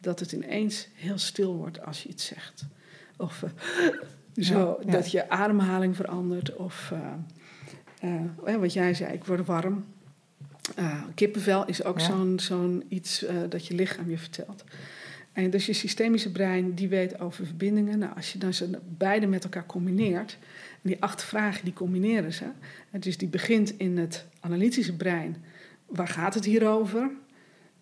dat het ineens heel stil wordt als je iets zegt. Of zo, dat je ademhaling verandert. Of wat jij zei, ik word warm. Kippenvel is ook zo'n zo'n iets dat je lichaam je vertelt. En dus je systemische brein die weet over verbindingen. Nou, als je dan ze beide met elkaar combineert, en die acht vragen die combineren ze. En dus die begint in het analytische brein. Waar gaat het hier over?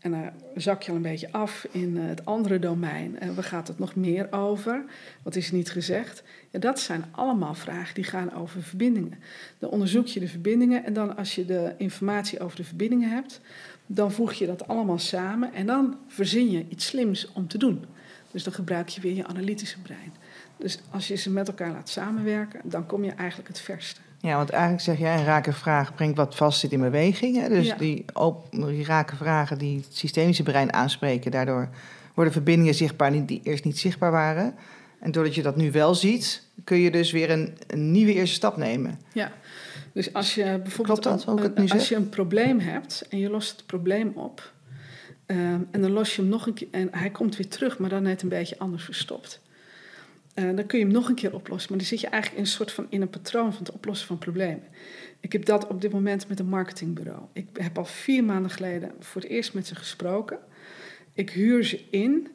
En dan zak je al een beetje af in het andere domein. En waar gaat het nog meer over? Wat is niet gezegd? Dat zijn allemaal vragen die gaan over verbindingen. Dan onderzoek je de verbindingen en dan als je de informatie over de verbindingen hebt, dan voeg je dat allemaal samen en dan verzin je iets slims om te doen. Dus dan gebruik je weer je analytische brein. Dus als je ze met elkaar laat samenwerken, dan kom je eigenlijk het verste. Ja, want eigenlijk zeg jij, een rake vraag brengt wat vast zit in beweging. Hè? Dus die, die rake vragen die het systemische brein aanspreken, daardoor worden verbindingen zichtbaar die, eerst niet zichtbaar waren. En doordat je dat nu wel ziet, kun je dus weer een, een nieuwe eerste stap nemen. Ja, dus als je bijvoorbeeld dat, een, als je een probleem hebt en je lost het probleem op, ehm, en dan los je hem nog een keer en hij komt weer terug, maar dan net een beetje anders verstopt. Uh, dan kun je hem nog een keer oplossen, maar dan zit je eigenlijk in een soort van in een patroon van het oplossen van problemen. Ik heb dat op dit moment met een marketingbureau. Ik heb al vier maanden geleden voor het eerst met ze gesproken. Ik huur ze in.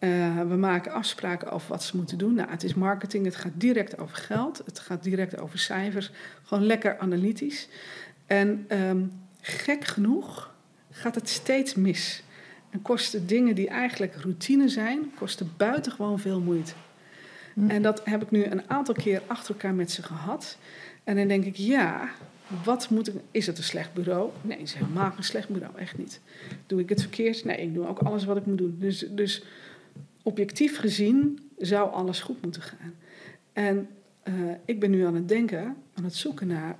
Uh, we maken afspraken over wat ze moeten doen. Nou, het is marketing, het gaat direct over geld, het gaat direct over cijfers. Gewoon lekker analytisch. En um, gek genoeg gaat het steeds mis. En kosten dingen die eigenlijk routine zijn, kosten buitengewoon veel moeite. Hm. En dat heb ik nu een aantal keer achter elkaar met ze gehad. En dan denk ik, ja, wat moet ik. Is het een slecht bureau? Nee, het is helemaal geen slecht bureau, echt niet. Doe ik het verkeerd? Nee, ik doe ook alles wat ik moet doen. Dus, dus objectief gezien zou alles goed moeten gaan. En uh, ik ben nu aan het denken, aan het zoeken naar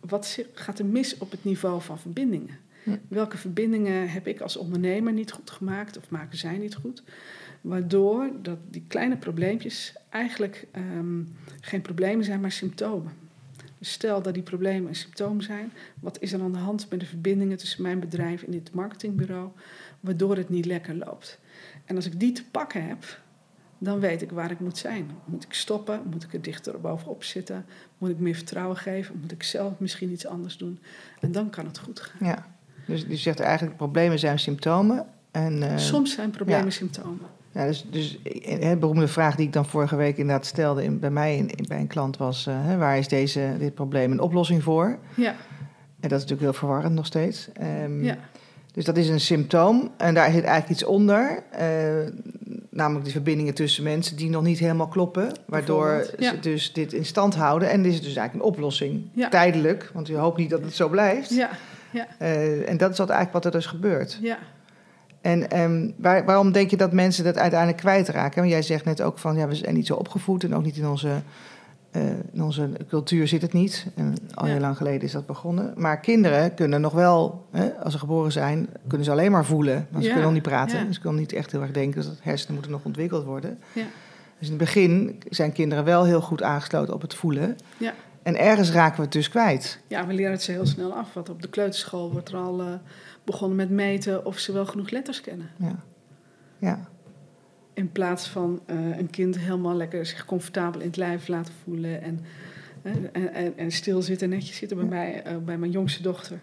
wat gaat er mis op het niveau van verbindingen. Hm. Welke verbindingen heb ik als ondernemer niet goed gemaakt of maken zij niet goed? Waardoor dat die kleine probleempjes eigenlijk um, geen problemen zijn, maar symptomen. Dus stel dat die problemen een symptoom zijn, wat is er aan de hand met de verbindingen tussen mijn bedrijf en dit marketingbureau, waardoor het niet lekker loopt? En als ik die te pakken heb, dan weet ik waar ik moet zijn. Moet ik stoppen? Moet ik er dichter bovenop zitten? Moet ik meer vertrouwen geven? Moet ik zelf misschien iets anders doen? En dan kan het goed gaan. Ja, dus je zegt eigenlijk problemen zijn symptomen. En, uh, Soms zijn problemen symptomen. Ja, dus, dus een beroemde vraag die ik dan vorige week inderdaad stelde in, bij mij in, bij een klant was: uh, waar is deze, dit probleem een oplossing voor? Ja. En dat is natuurlijk heel verwarrend nog steeds. Um, ja. Dus dat is een symptoom en daar zit eigenlijk iets onder. Uh, namelijk de verbindingen tussen mensen die nog niet helemaal kloppen. Waardoor ze dus dit in stand houden. En dit is dus eigenlijk een oplossing. Ja. Tijdelijk, want je hoopt niet dat het zo blijft. Ja. Ja. Uh, en dat is wat eigenlijk wat er dus gebeurt. Ja. En um, waar, waarom denk je dat mensen dat uiteindelijk kwijtraken? Want jij zegt net ook van ja, we zijn niet zo opgevoed en ook niet in onze, uh, in onze cultuur zit het niet. En al heel lang geleden is dat begonnen. Maar kinderen kunnen nog wel, hè, als ze geboren zijn, kunnen ze alleen maar voelen. Maar ze kunnen nog niet praten. Ja. Ze kunnen niet echt heel erg denken. Dus dat hersenen moeten nog ontwikkeld worden. Ja. Dus in het begin zijn kinderen wel heel goed aangesloten op het voelen. Ja. En ergens raken we het dus kwijt. Ja, we leren het ze heel snel af. Want op de kleuterschool wordt er al... Uh begonnen met meten of ze wel genoeg letters kennen. Ja. ja. In plaats van uh, een kind helemaal lekker zich comfortabel in het lijf laten voelen en, uh, en, en, en, stil zitten, netjes zitten. Bij, mij, uh, bij mijn jongste dochter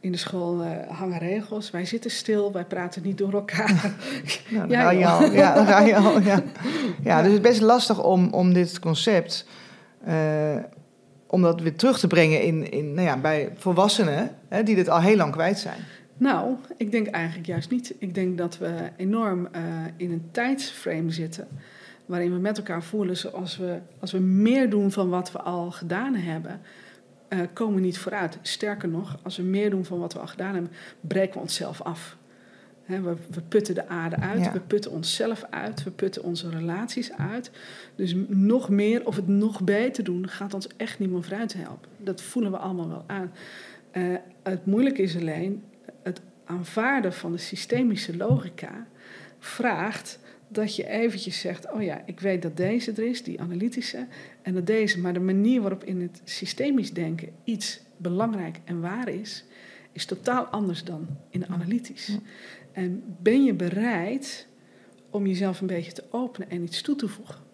in de school hangen regels. Wij zitten stil, wij praten niet door elkaar. Nou, ja, ja, ja, ja, ja. ja, dus het is best lastig om, om dit concept om dat weer terug te brengen in, in, nou ja, bij volwassenen hè, die dit al heel lang kwijt zijn. Nou, ik denk eigenlijk juist niet. Ik denk dat we enorm uh, in een tijdsframe zitten. Waarin we met elkaar voelen zoals we, als we meer doen van wat we al gedaan hebben, uh, komen we niet vooruit. Sterker nog, als we meer doen van wat we al gedaan hebben, breken we onszelf af. He, we, we, putten de aarde uit, ja. we putten onszelf uit, we putten onze relaties uit. Dus nog meer of het nog beter doen gaat ons echt niet meer vooruit helpen. Dat voelen we allemaal wel aan. Uh, het moeilijke is alleen, aanvaarden van de systemische logica vraagt dat je eventjes zegt: Oh ja, ik weet dat deze er is, die analytische, en dat deze, maar de manier waarop in het systemisch denken iets belangrijk en waar is, is totaal anders dan in analytisch. En ben je bereid om jezelf een beetje te openen en iets toe te voegen.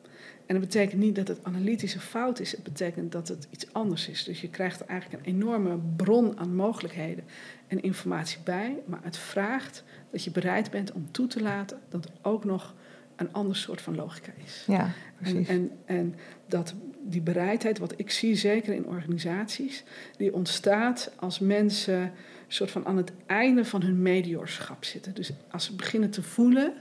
En dat betekent niet dat het analytische fout is, het betekent dat het iets anders is. Dus je krijgt eigenlijk een enorme bron aan mogelijkheden en informatie bij, maar het vraagt dat je bereid bent om toe te laten dat er ook nog een ander soort van logica is. Ja, precies. En, en, en dat die bereidheid, wat ik zie zeker in organisaties, die ontstaat als mensen soort van aan het einde van hun mediorschap zitten. Dus als ze beginnen te voelen,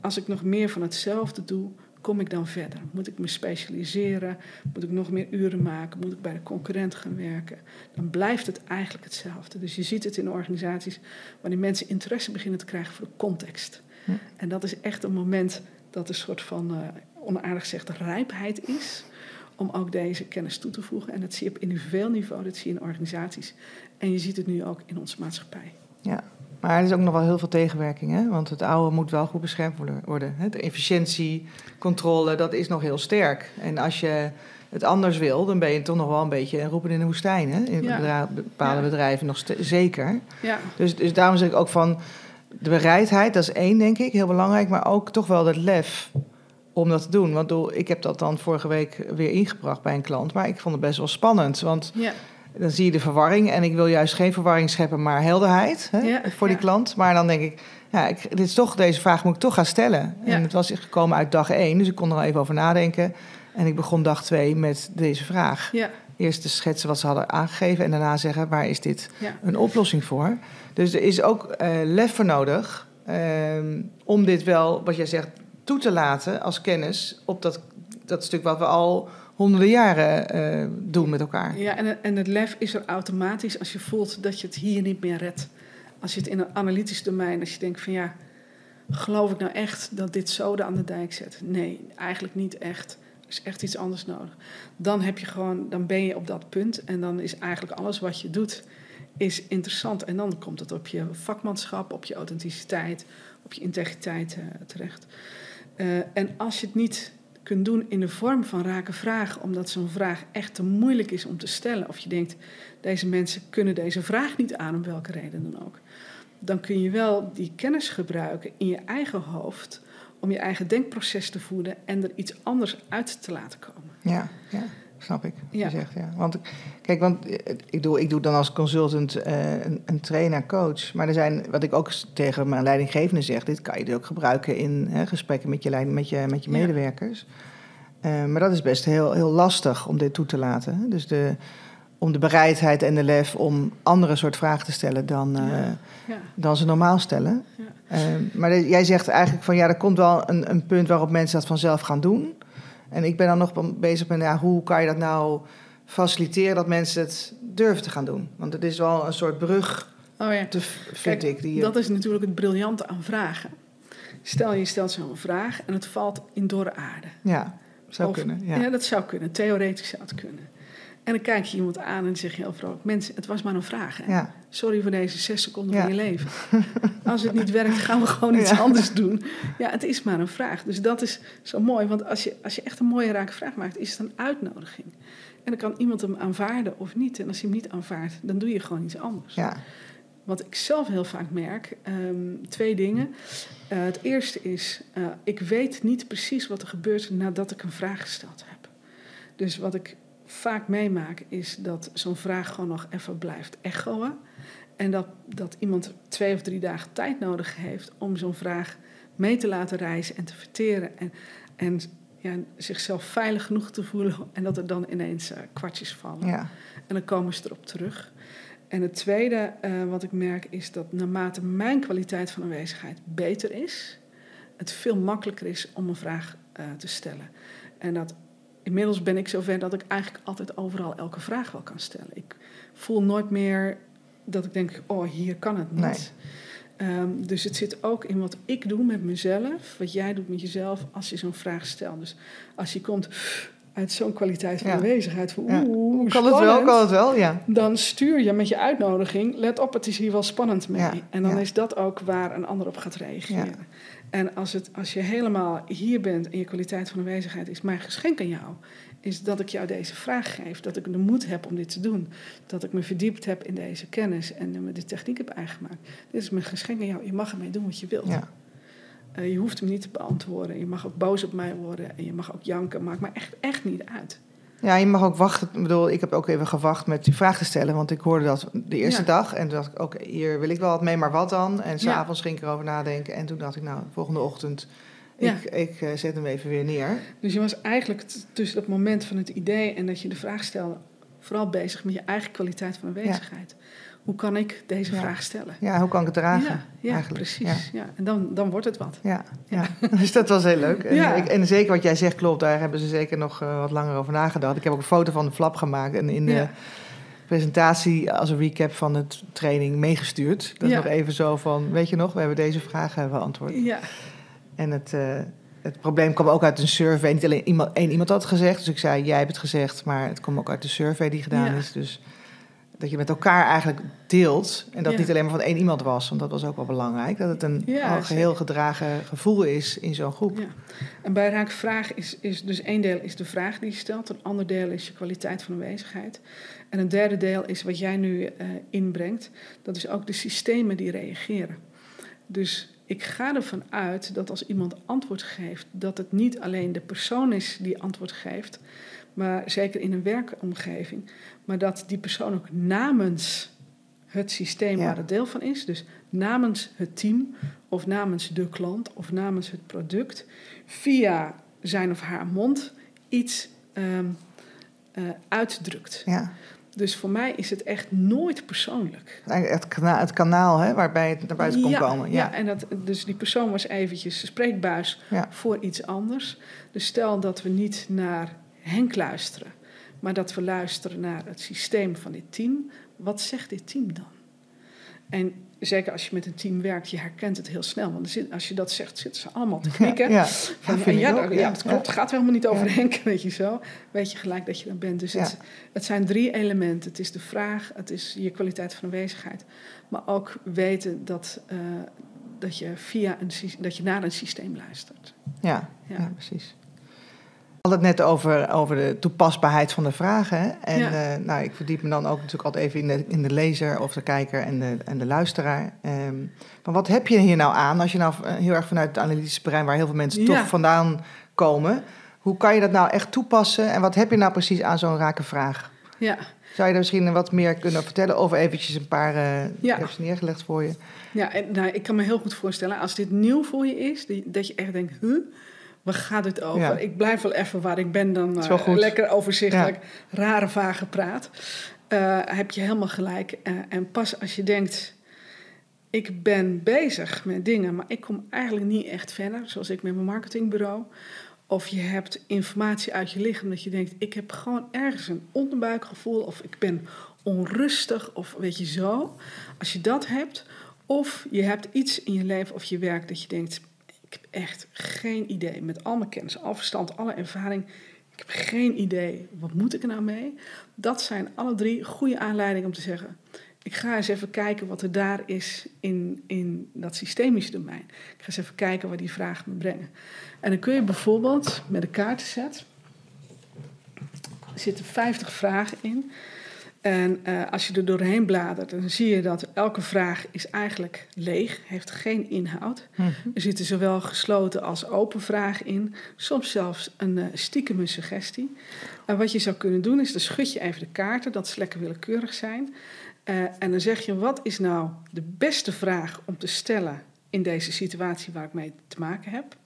als ik nog meer van hetzelfde doe, kom ik dan verder? Moet ik me specialiseren? Moet ik nog meer uren maken? Moet ik bij de concurrent gaan werken? Dan blijft het eigenlijk hetzelfde. Dus je ziet het in organisaties wanneer mensen interesse beginnen te krijgen voor de context. En dat is echt een moment dat een soort van, uh, onaardig gezegd, rijpheid is om ook deze kennis toe te voegen. En dat zie je op individueel niveau, dat zie je in organisaties. En je ziet het nu ook in onze maatschappij. Ja, maar er is ook nog wel heel veel tegenwerking, hè? want het oude moet wel goed beschermd worden. De efficiëntie, controle, dat is nog heel sterk. En als je het anders wil, dan ben je toch nog wel een beetje roepen in de woestijn. Hè? In bepaalde bedrijven nog zeker. Ja. Dus, dus daarom zeg ik ook van de bereidheid, dat is één, denk ik, heel belangrijk. Maar ook toch wel het lef om dat te doen. Want ik heb dat dan vorige week weer ingebracht bij een klant. Maar ik vond het best wel spannend. Want ja. Dan zie je de verwarring. En ik wil juist geen verwarring scheppen, maar helderheid hè, voor die klant. Maar dan denk ik, ja, ik, dit is toch, deze vraag moet ik toch gaan stellen. En het was gekomen uit dag één, dus ik kon er al even over nadenken. En ik begon dag twee met deze vraag. Eerst te schetsen wat ze hadden aangegeven en daarna zeggen waar is dit een oplossing voor. Dus er is ook uh, lef voor nodig ehm, om dit wel, wat jij zegt, toe te laten als kennis op dat, dat stuk wat we al honderden jaren uh, doen met elkaar. Ja, en, en het lef is er automatisch als je voelt dat je het hier niet meer redt. Als je het in een analytisch domein, als je denkt van ja, geloof ik nou echt dat dit zoden aan de dijk zet? Nee, eigenlijk niet echt. Er is echt iets anders nodig. Dan heb je gewoon, dan ben je op dat punt en dan is eigenlijk alles wat je doet is interessant. En dan komt het op je vakmanschap, op je authenticiteit, op je integriteit uh, terecht. Uh, en als je het niet kunt doen in de vorm van rake vragen, omdat zo'n vraag echt te moeilijk is om te stellen, of je denkt, deze mensen kunnen deze vraag niet aan, om welke reden dan ook, dan kun je wel die kennis gebruiken in je eigen hoofd om je eigen denkproces te voeden en er iets anders uit te laten komen. Ja, ja snap ik. Ja. Je zegt, ja. Want kijk, want ik doe, ik doe dan als consultant uh, een, een trainer, coach. Maar er zijn, wat ik ook tegen mijn leidinggevende zeg, dit kan je dus ook gebruiken in hè, gesprekken met je, leiding, met je, met je medewerkers. Uh, maar dat is best heel, heel lastig om dit toe te laten. Dus de, om de bereidheid en de lef om andere soort vragen te stellen dan, uh, ja. dan ze normaal stellen. maar jij zegt eigenlijk van ja, er komt wel een, een punt waarop mensen dat vanzelf gaan doen. En ik ben dan nog bezig met ja, hoe kan je dat nou faciliteren dat mensen het durven te gaan doen. Want het is wel een soort brug, oh ja. te, vind ik. Die dat is natuurlijk het briljante aan vragen. Stel je stelt zo'n vraag en het valt in dorre aarde. Ja, zou kunnen. Ja. ja. dat zou kunnen. Theoretisch zou het kunnen. En dan kijk je iemand aan en zeg je heel vrolijk... mensen, het was maar een vraag. Hè? Ja. Sorry voor deze zes seconden van je leven. Als het niet werkt, gaan we gewoon iets anders doen. Ja, het is maar een vraag. Dus dat is zo mooi. Want als je, als je echt een mooie rake vraag maakt... is het een uitnodiging. En dan kan iemand hem aanvaarden of niet. En als hij hem niet aanvaardt, dan doe je gewoon iets anders. Ja. Wat ik zelf heel vaak merk, um, twee dingen. Uh, het eerste is, uh, ik weet niet precies wat er gebeurt nadat ik een vraag gesteld heb. Dus wat ik vaak meemaak is dat zo'n vraag gewoon nog even blijft echoen. En dat, dat iemand twee of drie dagen tijd nodig heeft om zo'n vraag mee te laten reizen en te verteren. En, en ja, zichzelf veilig genoeg te voelen. En dat er dan ineens uh, kwartjes vallen. Ja. En dan komen ze erop terug. En het tweede uh, wat ik merk is dat naarmate mijn kwaliteit van aanwezigheid beter is, het veel makkelijker is om een vraag uh, te stellen. En dat inmiddels ben ik zover dat ik eigenlijk altijd overal elke vraag wel kan stellen. Ik voel nooit meer dat ik denk, oh, hier kan het niet. Um, dus het zit ook in wat ik doe met mezelf, wat jij doet met jezelf als je zo'n vraag stelt. Dus als je komt uit zo'n kwaliteit van aanwezigheid, van oeh, kan het wel, kan het wel, ja. Dan stuur je met je uitnodiging, let op, het is hier wel spannend mee. en dan is dat ook waar een ander op gaat reageren. En als, het, als je helemaal hier bent en je kwaliteit van aanwezigheid is mijn geschenk aan jou, is dat ik jou deze vraag geef, dat ik de moed heb om dit te doen, dat ik me verdiept heb in deze kennis en me de techniek heb aangemaakt. Dit is mijn geschenk aan jou, je mag ermee doen wat je wilt. Ja. Eh, je hoeft hem niet te beantwoorden. Je mag ook boos op mij worden en je mag ook janken. Maakt me echt, echt niet uit. Ja, je mag ook wachten. Ik bedoel, ik heb ook even gewacht met die vraag te stellen. Want ik hoorde dat de eerste Ja. dag. En toen dacht ik, oké, hier wil ik wel wat mee, maar wat dan? En Ja. s'avonds ging ik erover nadenken. En toen dacht ik, nou, volgende ochtend, Ja. ik, ik eh, zet hem even weer neer. Dus je was eigenlijk tussen dat moment van het idee en dat je de vraag stelde, vooral bezig met je eigen kwaliteit van aanwezigheid. Hoe kan ik deze Ja. vraag stellen? Ja, hoe kan ik het dragen? ja, ja eigenlijk. precies. Ja. En dan, dan wordt het wat. Ja, ja. dus dat was heel leuk. En, ik, en zeker wat jij zegt klopt, daar hebben ze zeker nog eh, wat langer over nagedacht. Ik heb ook een foto van de flap gemaakt en in de presentatie als een recap van het training meegestuurd. Dat is nog even zo van, weet je nog, we hebben deze vragen beantwoord. Ja, En het, eh, het probleem kwam ook uit een survey. Niet alleen iemand, één iemand had het gezegd, dus ik zei, jij hebt het gezegd. Maar het kwam ook uit de survey die gedaan is. Dus dat je met elkaar eigenlijk deelt. En dat Ja. niet alleen maar van één iemand was, want dat was ook wel belangrijk. Dat het een Ja, al geheel gedragen gevoel is in zo'n groep. ja. En bij raak vraag is, is dus één deel is de vraag die je stelt, een ander deel is je kwaliteit van aanwezigheid. En een derde deel is wat jij nu eh, inbrengt, dat is ook de systemen die reageren. Dus ik ga ervan uit dat als iemand antwoord geeft, dat het niet alleen de persoon is die antwoord geeft, maar zeker in een werkomgeving, maar dat die persoon ook namens het systeem Ja. waar het deel van is, dus namens het team of namens de klant of namens het product, via zijn of haar mond iets ehm, eh, uitdrukt. Ja. Dus voor mij is het echt nooit persoonlijk. Het, kana- het kanaal hè, waarbij het naar buiten kon ja, komen. Ja, Ja. en dat, dus die persoon was eventjes de spreekbuis Ja. voor iets anders. Dus stel dat we niet naar Henk luisteren, maar dat we luisteren naar het systeem van dit team. Wat zegt dit team dan? En zeker als je met een team werkt, je herkent het heel snel. Want er als je dat zegt, zitten ze allemaal te knikken. Ja, Van, ja, dat, ja, dat klopt. Het gaat helemaal niet over Henk, weet je zo. Weet je gelijk dat je dan bent. Dus het, het zijn drie elementen. Het is de vraag, het is je kwaliteit van aanwezigheid. Maar ook weten dat, eh, dat, je, via een, dat je naar een systeem luistert. Ja. Ja. precies. Hadden het net over, over de toepasbaarheid van de vragen. En Ja. eh, nou, ik verdiep me dan ook natuurlijk altijd even in de, in de lezer of de kijker en de, en de luisteraar. Ehm, maar wat heb je hier nou aan als je nou eh, heel erg vanuit het analytische brein, waar heel veel mensen Ja. toch vandaan komen, hoe kan je dat nou echt toepassen en wat heb je nou precies aan zo'n rake vraag? Ja, Zou je daar misschien wat meer kunnen vertellen of eventjes een paar, Ja. ik heb ze neergelegd voor je. ja en, nou, ik kan me heel goed voorstellen, als dit nieuw voor je is, dat je echt denkt, huh? Waar gaat het over? Ja. Ik blijf wel even waar ik ben, dan eh, lekker overzichtelijk, rare, vage praat. Eh, heb je helemaal gelijk. Eh, en pas als je denkt, ik ben bezig met dingen, maar ik kom eigenlijk niet echt verder, zoals ik met mijn marketingbureau. Of je hebt informatie uit je lichaam dat je denkt, ik heb gewoon ergens een onderbuikgevoel of ik ben onrustig of weet je zo. Als je dat hebt, of je hebt iets in je leven of je werk dat je denkt, ik heb echt geen idee met al mijn kennis, al verstand, alle ervaring. Ik heb geen idee, wat moet ik er nou mee? Dat zijn alle drie goede aanleidingen om te zeggen, ik ga eens even kijken wat er daar is in, in dat systemische domein. Ik ga eens even kijken waar die vragen me brengen. En dan kun je bijvoorbeeld met een kaartenset, er zitten 50 vragen in. En eh, als je er doorheen bladert, dan zie je dat elke vraag is eigenlijk leeg, heeft geen inhoud. Er zitten zowel gesloten als open vragen in, soms zelfs een uh, stiekeme suggestie. En wat je zou kunnen doen is, dan schud je even de kaarten, dat ze lekker willekeurig zijn. Uh, en dan zeg je, wat is nou de beste vraag om te stellen in deze situatie waar ik mee te maken heb?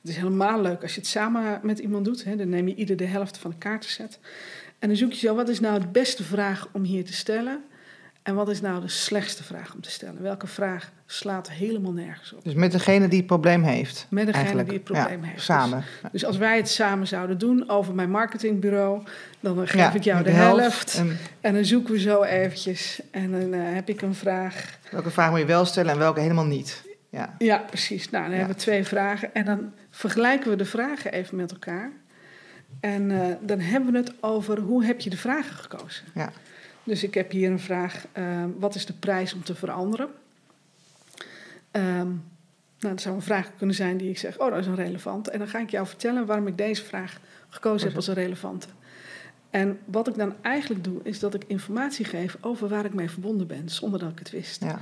Het is helemaal leuk als je het samen met iemand doet. Hè? Dan neem je ieder de helft van de kaartenset. En dan zoek je zo, wat is nou de beste vraag om hier te stellen? En wat is nou de slechtste vraag om te stellen? Welke vraag slaat helemaal nergens op? Dus met degene die het probleem heeft. Met degene eigenlijk. die het probleem ja, heeft. Samen. Dus, dus, als wij het samen zouden doen over mijn marketingbureau, dan geef ja, ik jou de, de helft. helft. En, en, dan zoeken we zo eventjes. En dan uh, heb ik een vraag. Welke vraag moet je wel stellen en welke helemaal niet? Ja, ja precies. Nou, dan ja. hebben we twee vragen. En dan vergelijken we de vragen even met elkaar. En uh, dan hebben we het over hoe heb je de vragen gekozen. Ja. Dus ik heb hier een vraag, uh, wat is de prijs om te veranderen? Um, nou, dat zou een vraag kunnen zijn die ik zeg, oh dat is een relevante. En dan ga ik jou vertellen waarom ik deze vraag gekozen heb als een relevante. En wat ik dan eigenlijk doe, is dat ik informatie geef over waar ik mee verbonden ben, zonder dat ik het wist. Ja.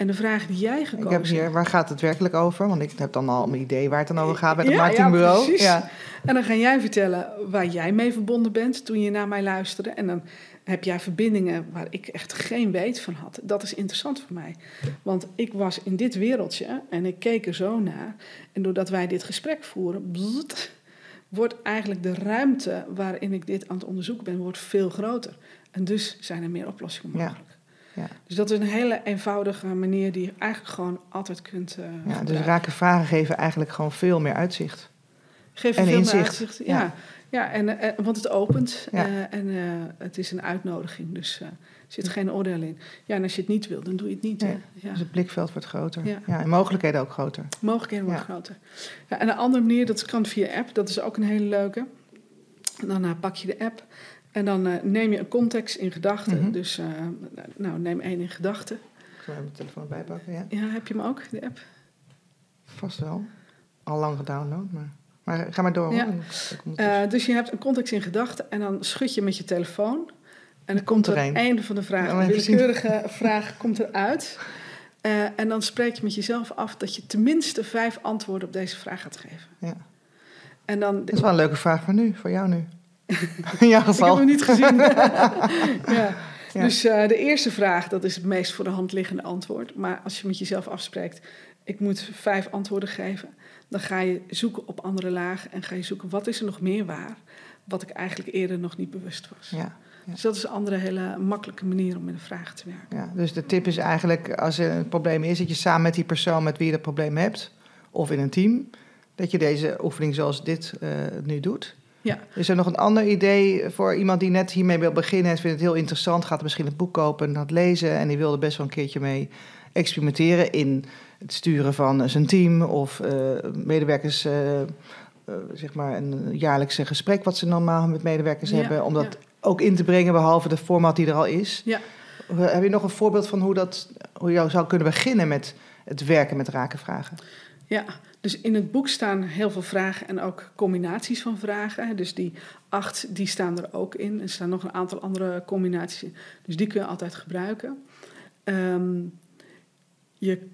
En de vraag die jij gekozen Ik heb hier, waar gaat het werkelijk over? Want ik heb dan al een idee waar het dan over gaat bij het Ja, ja, marketingbureau. precies. Ja, En dan ga jij vertellen waar jij mee verbonden bent toen je naar mij luisterde. En dan heb jij verbindingen waar ik echt geen weet van had. Dat is interessant voor mij. Want ik was in dit wereldje en ik keek er zo naar. En doordat wij dit gesprek voeren, wordt eigenlijk de ruimte waarin ik dit aan het onderzoeken ben, wordt veel groter. En dus zijn er meer oplossingen Ja. mogelijk. Ja. Dus dat is een hele eenvoudige manier die je eigenlijk gewoon altijd kunt eh ja, dus raken vragen geven eigenlijk gewoon veel meer uitzicht. Geef En veel meer uitzicht. Ja, Ja. ja. en, eh, want het opent Ja. eh, en eh, het is een uitnodiging. Dus eh, er zit geen oordeel in. Ja, en als je het niet wil, dan doe je het niet. Nee. Ja. Dus het blikveld wordt groter. Ja. En mogelijkheden ook groter. Mogelijkheden worden groter. Ja, en een andere manier, dat kan via app. Dat is ook een hele leuke. En dan eh, pak je de app en dan eh, neem je een context in gedachten. Mhm. Dus eh, nou, neem één in gedachten. Ik zal even mijn telefoon bijpakken, ja. Ja, heb je hem ook, de app? Vast wel. Al lang gedownload, maar... Maar ga maar door. Ja. Eh, dus je hebt een context in gedachten en dan schud je met je telefoon. En dan komt komt er een. einde van de vraag, een willekeurige vraag komt eruit. Eh en dan spreek je met jezelf af dat je tenminste vijf antwoorden op deze vraag gaat geven. Ja. En dan, Dat is wel een leuke vraag voor nu, voor jou nu. In jouw ik heb hem niet gezien. ja. Ja. Dus eh, de eerste vraag, dat is het meest voor de hand liggende antwoord. Maar als je met jezelf afspreekt, ik moet vijf antwoorden geven, dan ga je zoeken op andere lagen en ga je zoeken wat is er nog meer waar, wat ik eigenlijk eerder nog niet bewust was. Ja, ja. Dus dat is een andere hele makkelijke manier om met een vraag te werken. ja, dus de tip is eigenlijk, als er een probleem is, dat je samen met die persoon met wie je dat probleem hebt, of in een team, dat je deze oefening zoals dit eh, nu doet. Ja. Is er nog een ander idee voor iemand die net hiermee wil beginnen en vindt het heel interessant, gaat misschien een boek kopen en dat lezen en die wil er best wel een keertje mee experimenteren in het sturen van zijn team of eh, medewerkers, eh, eh, zeg maar een jaarlijkse gesprek wat ze normaal met medewerkers Ja, hebben, om dat ja. ook in te brengen behalve de format die er al is. Ja. Heb je nog een voorbeeld van hoe, dat, hoe je zou kunnen beginnen met het werken met rakenvragen? Ja, dus in het boek staan heel veel vragen en ook combinaties van vragen. Dus die acht, die staan er ook in. Er staan nog een aantal andere combinaties in. Dus die kun je altijd gebruiken. Ehm, je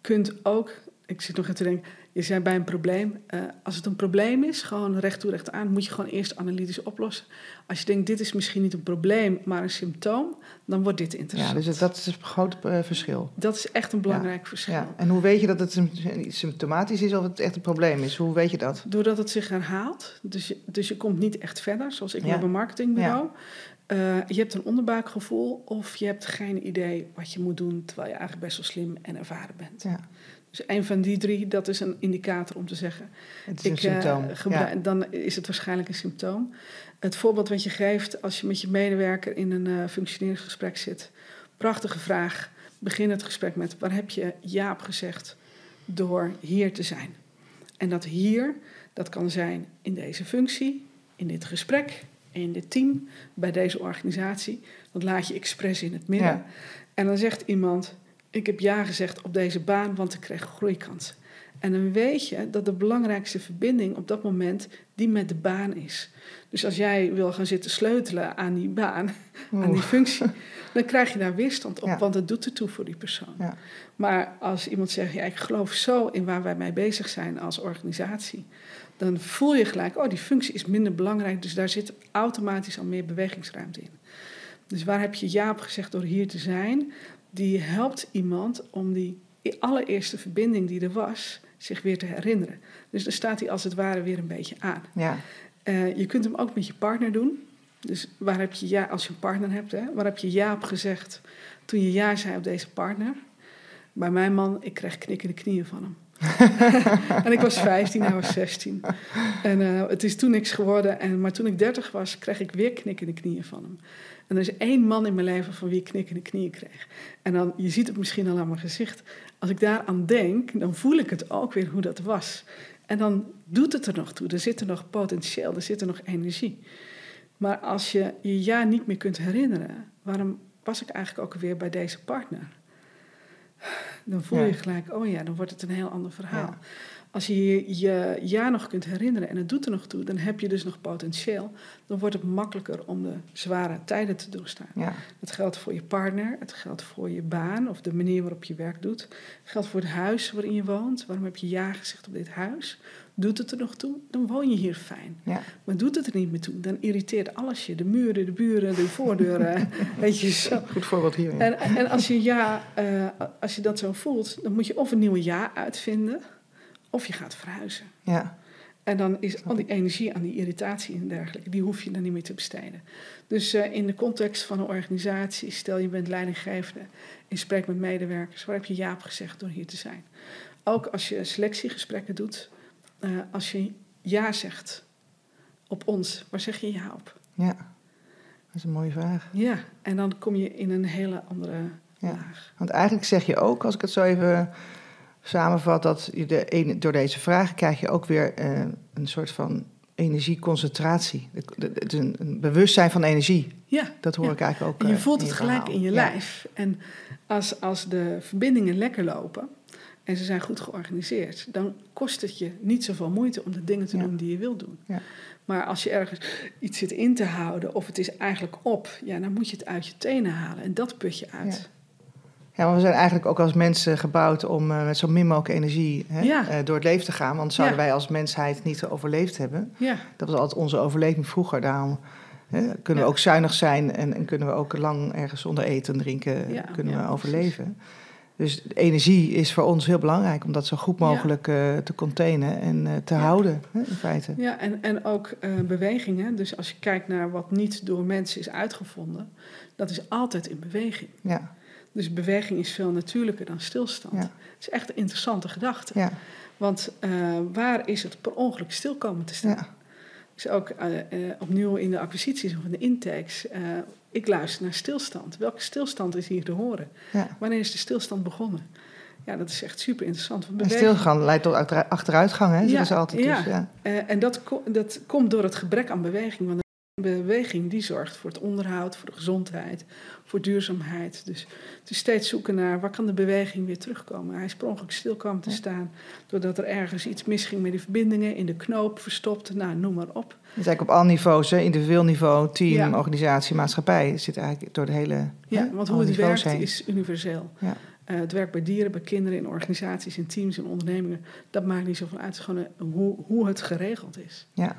kunt ook, ik zit nog even te denken, je zei bij een probleem, eh, als het een probleem is, gewoon recht toe recht aan, moet je gewoon eerst analytisch oplossen. Als je denkt, dit is misschien niet een probleem, maar een symptoom, dan wordt dit Ja, interessant. dus het- dat is een groot eh, verschil. Dat is echt een belangrijk verschil. Ja. En hoe weet je dat het sym- symptomatisch is of het echt een probleem is? Hoe weet je dat? Doordat het zich herhaalt. Dus je, dus je komt niet echt verder, zoals ik Ja. met mijn marketingbureau. Eh, je hebt een onderbuikgevoel of je hebt geen idee wat je moet doen... terwijl je eigenlijk best wel slim en ervaren bent. Ja, Dus een van die drie, dat is een indicator om te zeggen... het is een eh, symptoom. Ja. Dan is het waarschijnlijk een symptoom. Het voorbeeld wat je geeft als je met je medewerker in een eh, functioneringsgesprek zit. Prachtige vraag. Begin het gesprek met waar heb je ja op gezegd door hier te zijn. En dat hier, dat kan zijn in deze functie, in dit gesprek, in dit team, bij deze organisatie. Dat laat je expres in het midden. Ja. En dan zegt iemand, ik heb ja gezegd op deze baan, want ik kreeg groeikansen. En dan weet je dat de belangrijkste verbinding op dat moment die met de baan is. Dus als jij wil gaan zitten sleutelen aan die baan, aan die functie, dan krijg je daar weerstand op, Ja. want het doet ertoe voor die persoon. Ja. Maar als iemand zegt, ja, ik geloof zo in waar wij mee bezig zijn als organisatie, dan voel je gelijk, oh, die functie is minder belangrijk, dus daar zit automatisch al meer bewegingsruimte in. Dus waar heb je ja op gezegd door hier te zijn? Die helpt iemand om die allereerste verbinding die er was, zich weer te herinneren. Dus dan staat hij als het ware weer een beetje aan. Ja. Eh, je kunt hem ook met je partner doen. Dus waar heb je ja, als je een partner hebt, hè, waar heb je ja op gezegd toen je ja zei op deze partner? Bij mijn man, ik kreeg knikkende knieën van hem. en ik was 15, hij was 16. En eh, het is toen niks geworden. En, maar toen ik 30 was, kreeg ik weer knikkende knieën van hem. En er is één man in mijn leven van wie ik knikkende knieën kreeg. En dan, je ziet het misschien al aan mijn gezicht. Als ik daaraan denk, dan voel ik het ook weer hoe dat was. En dan doet het er nog toe. Er zit er nog potentieel, er zit er nog energie. Maar als je je ja niet meer kunt herinneren, waarom was ik eigenlijk ook weer bij deze partner? Dan voel je gelijk, oh ja, dan wordt het een heel ander verhaal. Ja. Als je je jaar nog kunt herinneren en het doet er nog toe, dan heb je dus nog potentieel. Dan wordt het makkelijker om de zware tijden te doorstaan. Ja. Het geldt voor je partner, het geldt voor je baan of de manier waarop je werk doet. Het geldt voor het huis waarin je woont. Waarom heb je ja gezegd op dit huis? Doet het er nog toe? Dan woon je hier fijn. Ja. Maar doet het er niet meer toe? Dan irriteert alles je. De muren, de buren, de voordeuren. weet je zo. Goed voorbeeld hier. ja. En, en als, je ja, eh, als je dat zo voelt, dan moet je of een nieuwe ja uitvinden, of je gaat verhuizen. Ja. En dan is al die energie aan die irritatie en dergelijke, die hoef je dan niet meer te besteden. Dus eh, in de context van een organisatie, stel je bent leidinggevende, je spreekt met medewerkers, waar heb je ja op gezegd door hier te zijn? Ook als je selectiegesprekken doet, eh, als je ja zegt op ons, waar zeg je ja op? ja. Dat is een mooie vraag. Ja, en dan kom je in een hele andere Ja. laag. Want eigenlijk zeg je ook, als ik het zo even samenvat, dat je de door deze vragen krijg je ook weer eh, een soort van energieconcentratie. Het is een, een bewustzijn van energie. Ja, Dat hoor Ja. ik eigenlijk ook. En je eh, voelt het gelijk verhaal. in je Ja. lijf. En als, als de verbindingen lekker lopen en ze zijn goed georganiseerd, dan kost het je niet zoveel moeite om de dingen te Ja. doen die je wilt doen. Ja. Maar als je ergens iets zit in te houden of het is eigenlijk op, ja, dan moet je het uit je tenen halen en dat put je uit. Ja, maar we zijn eigenlijk ook als mensen gebouwd om eh, met zo min mogelijk energie hè, Ja. eh, door het leven te gaan. Want zouden Ja. wij als mensheid niet overleefd hebben. Ja, Dat was altijd onze overleving vroeger. Daarom hè, kunnen we ook zuinig zijn en, en kunnen we ook lang ergens zonder eten en drinken Ja, kunnen we overleven. Dus energie is voor ons heel belangrijk om dat zo goed mogelijk eh, te containen en eh, te houden, hè, in feite. ja en, en ook eh, bewegingen. Dus als je kijkt naar wat niet door mensen is uitgevonden, dat is altijd in beweging. Ja, Dus beweging is veel natuurlijker dan stilstand. Het is echt een interessante gedachte. ja, Want eh, waar is het per ongeluk stil komen te staan? Dus ook eh, eh, opnieuw in de acquisities of in de intakes. ik luister naar stilstand. Welke stilstand is hier te horen? Wanneer is de stilstand begonnen? Ja, dat is echt super interessant. Want En stilgaan leidt tot achteru- achteruitgang, hè? Ja, ze altijd. ja. Dus, ja. En dat, ko- dat komt door het gebrek aan beweging. Want beweging die zorgt voor het onderhoud, voor de gezondheid, voor duurzaamheid. Dus het is steeds zoeken naar waar kan de beweging weer terugkomen. Hij is per ongeluk stil komen te staan. Doordat er ergens iets misging met die verbindingen, in de knoop verstopt. Nou, noem maar op. Dus eigenlijk op alle niveaus, hè? individueel niveau, team, Ja. organisatie, maatschappij. Zit eigenlijk door de hele. Ja, hè, want hoe het werkt heen. is universeel. Ja. Eh, het werkt bij dieren, bij kinderen, in organisaties, in teams, in ondernemingen. Dat maakt niet zoveel uit. Het is gewoon hoe, hoe het geregeld is. Ja.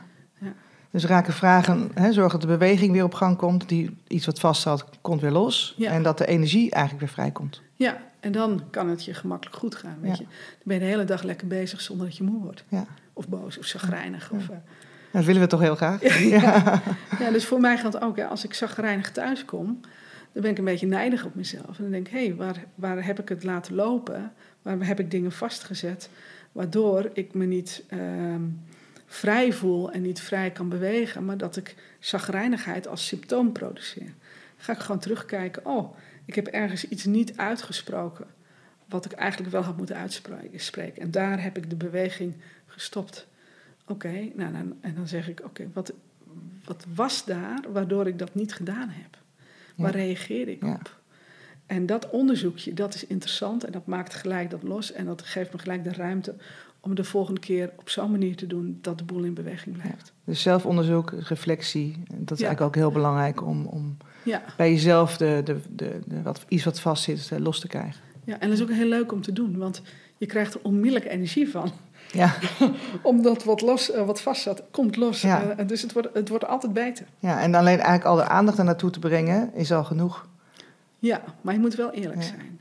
Dus raken vragen, hè, zorg dat de beweging weer op gang komt. Die, iets wat vasthoudt, komt weer los. Ja. En dat de energie eigenlijk weer vrijkomt. Ja, en dan kan het je gemakkelijk goed gaan. Weet Ja. je. Dan ben je de hele dag lekker bezig zonder dat je moe wordt. Ja. Of boos of chagrijnig. Of, eh, Dat willen we toch heel graag. ja. ja, dus voor mij geldt ook, hè, als ik chagrijnig thuis kom, dan ben ik een beetje nijdig op mezelf. En dan denk ik, hé, hey, waar, waar heb ik het laten lopen? Waar heb ik dingen vastgezet? Waardoor ik me niet ehm, vrij voel en niet vrij kan bewegen, maar dat ik chagrijnigheid als symptoom produceer. Ga ik gewoon terugkijken, oh, ik heb ergens iets niet uitgesproken, wat ik eigenlijk wel had moeten uitspreken. En daar heb ik de beweging gestopt. Oké, nou, dan, en dan zeg ik, oké, wat, wat was daar waardoor ik dat niet gedaan heb? Waar Ja. reageerde ik Ja. op? En dat onderzoekje, dat is interessant en dat maakt gelijk dat los. En dat geeft me gelijk de ruimte om de volgende keer op zo'n manier te doen dat de boel in beweging blijft. Dus zelfonderzoek, reflectie. Dat is Ja. eigenlijk ook heel belangrijk om, om Ja, bij jezelf de, de, de, de wat, iets wat vastzit eh, los te krijgen. ja, en dat is ook heel leuk om te doen, want je krijgt er onmiddellijk energie van. Ja, Omdat wat, los, eh, wat vast zat, komt los. Ja. Eh, dus het wordt, het wordt altijd beter. ja, en alleen eigenlijk al de aandacht er naartoe te brengen is al genoeg. Ja, maar je moet wel eerlijk zijn.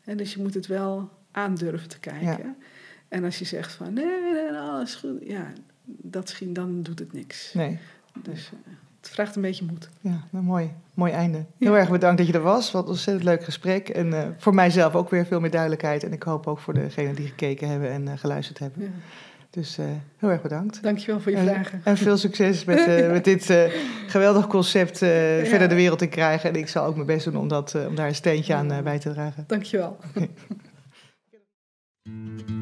Hè, dus je moet het wel aandurven te kijken. En als je zegt van nee, nee, alles goed. Ja, dat schiet, dan doet het niks. Nee. Dus eh, het vraagt een beetje moed. Ja, nou, mooi. Mooi einde. Heel erg bedankt dat je er was. Wat een ontzettend leuk gesprek. En eh, voor mijzelf ook weer veel meer duidelijkheid. En ik hoop ook voor degenen die gekeken hebben en eh, geluisterd hebben. Ja. Dus heel erg bedankt. Dankjewel voor je En, vragen. en veel succes met, met dit geweldig concept verder de wereld in krijgen. En ik zal ook mijn best doen om, dat, om daar een steentje aan bij te dragen. Dankjewel.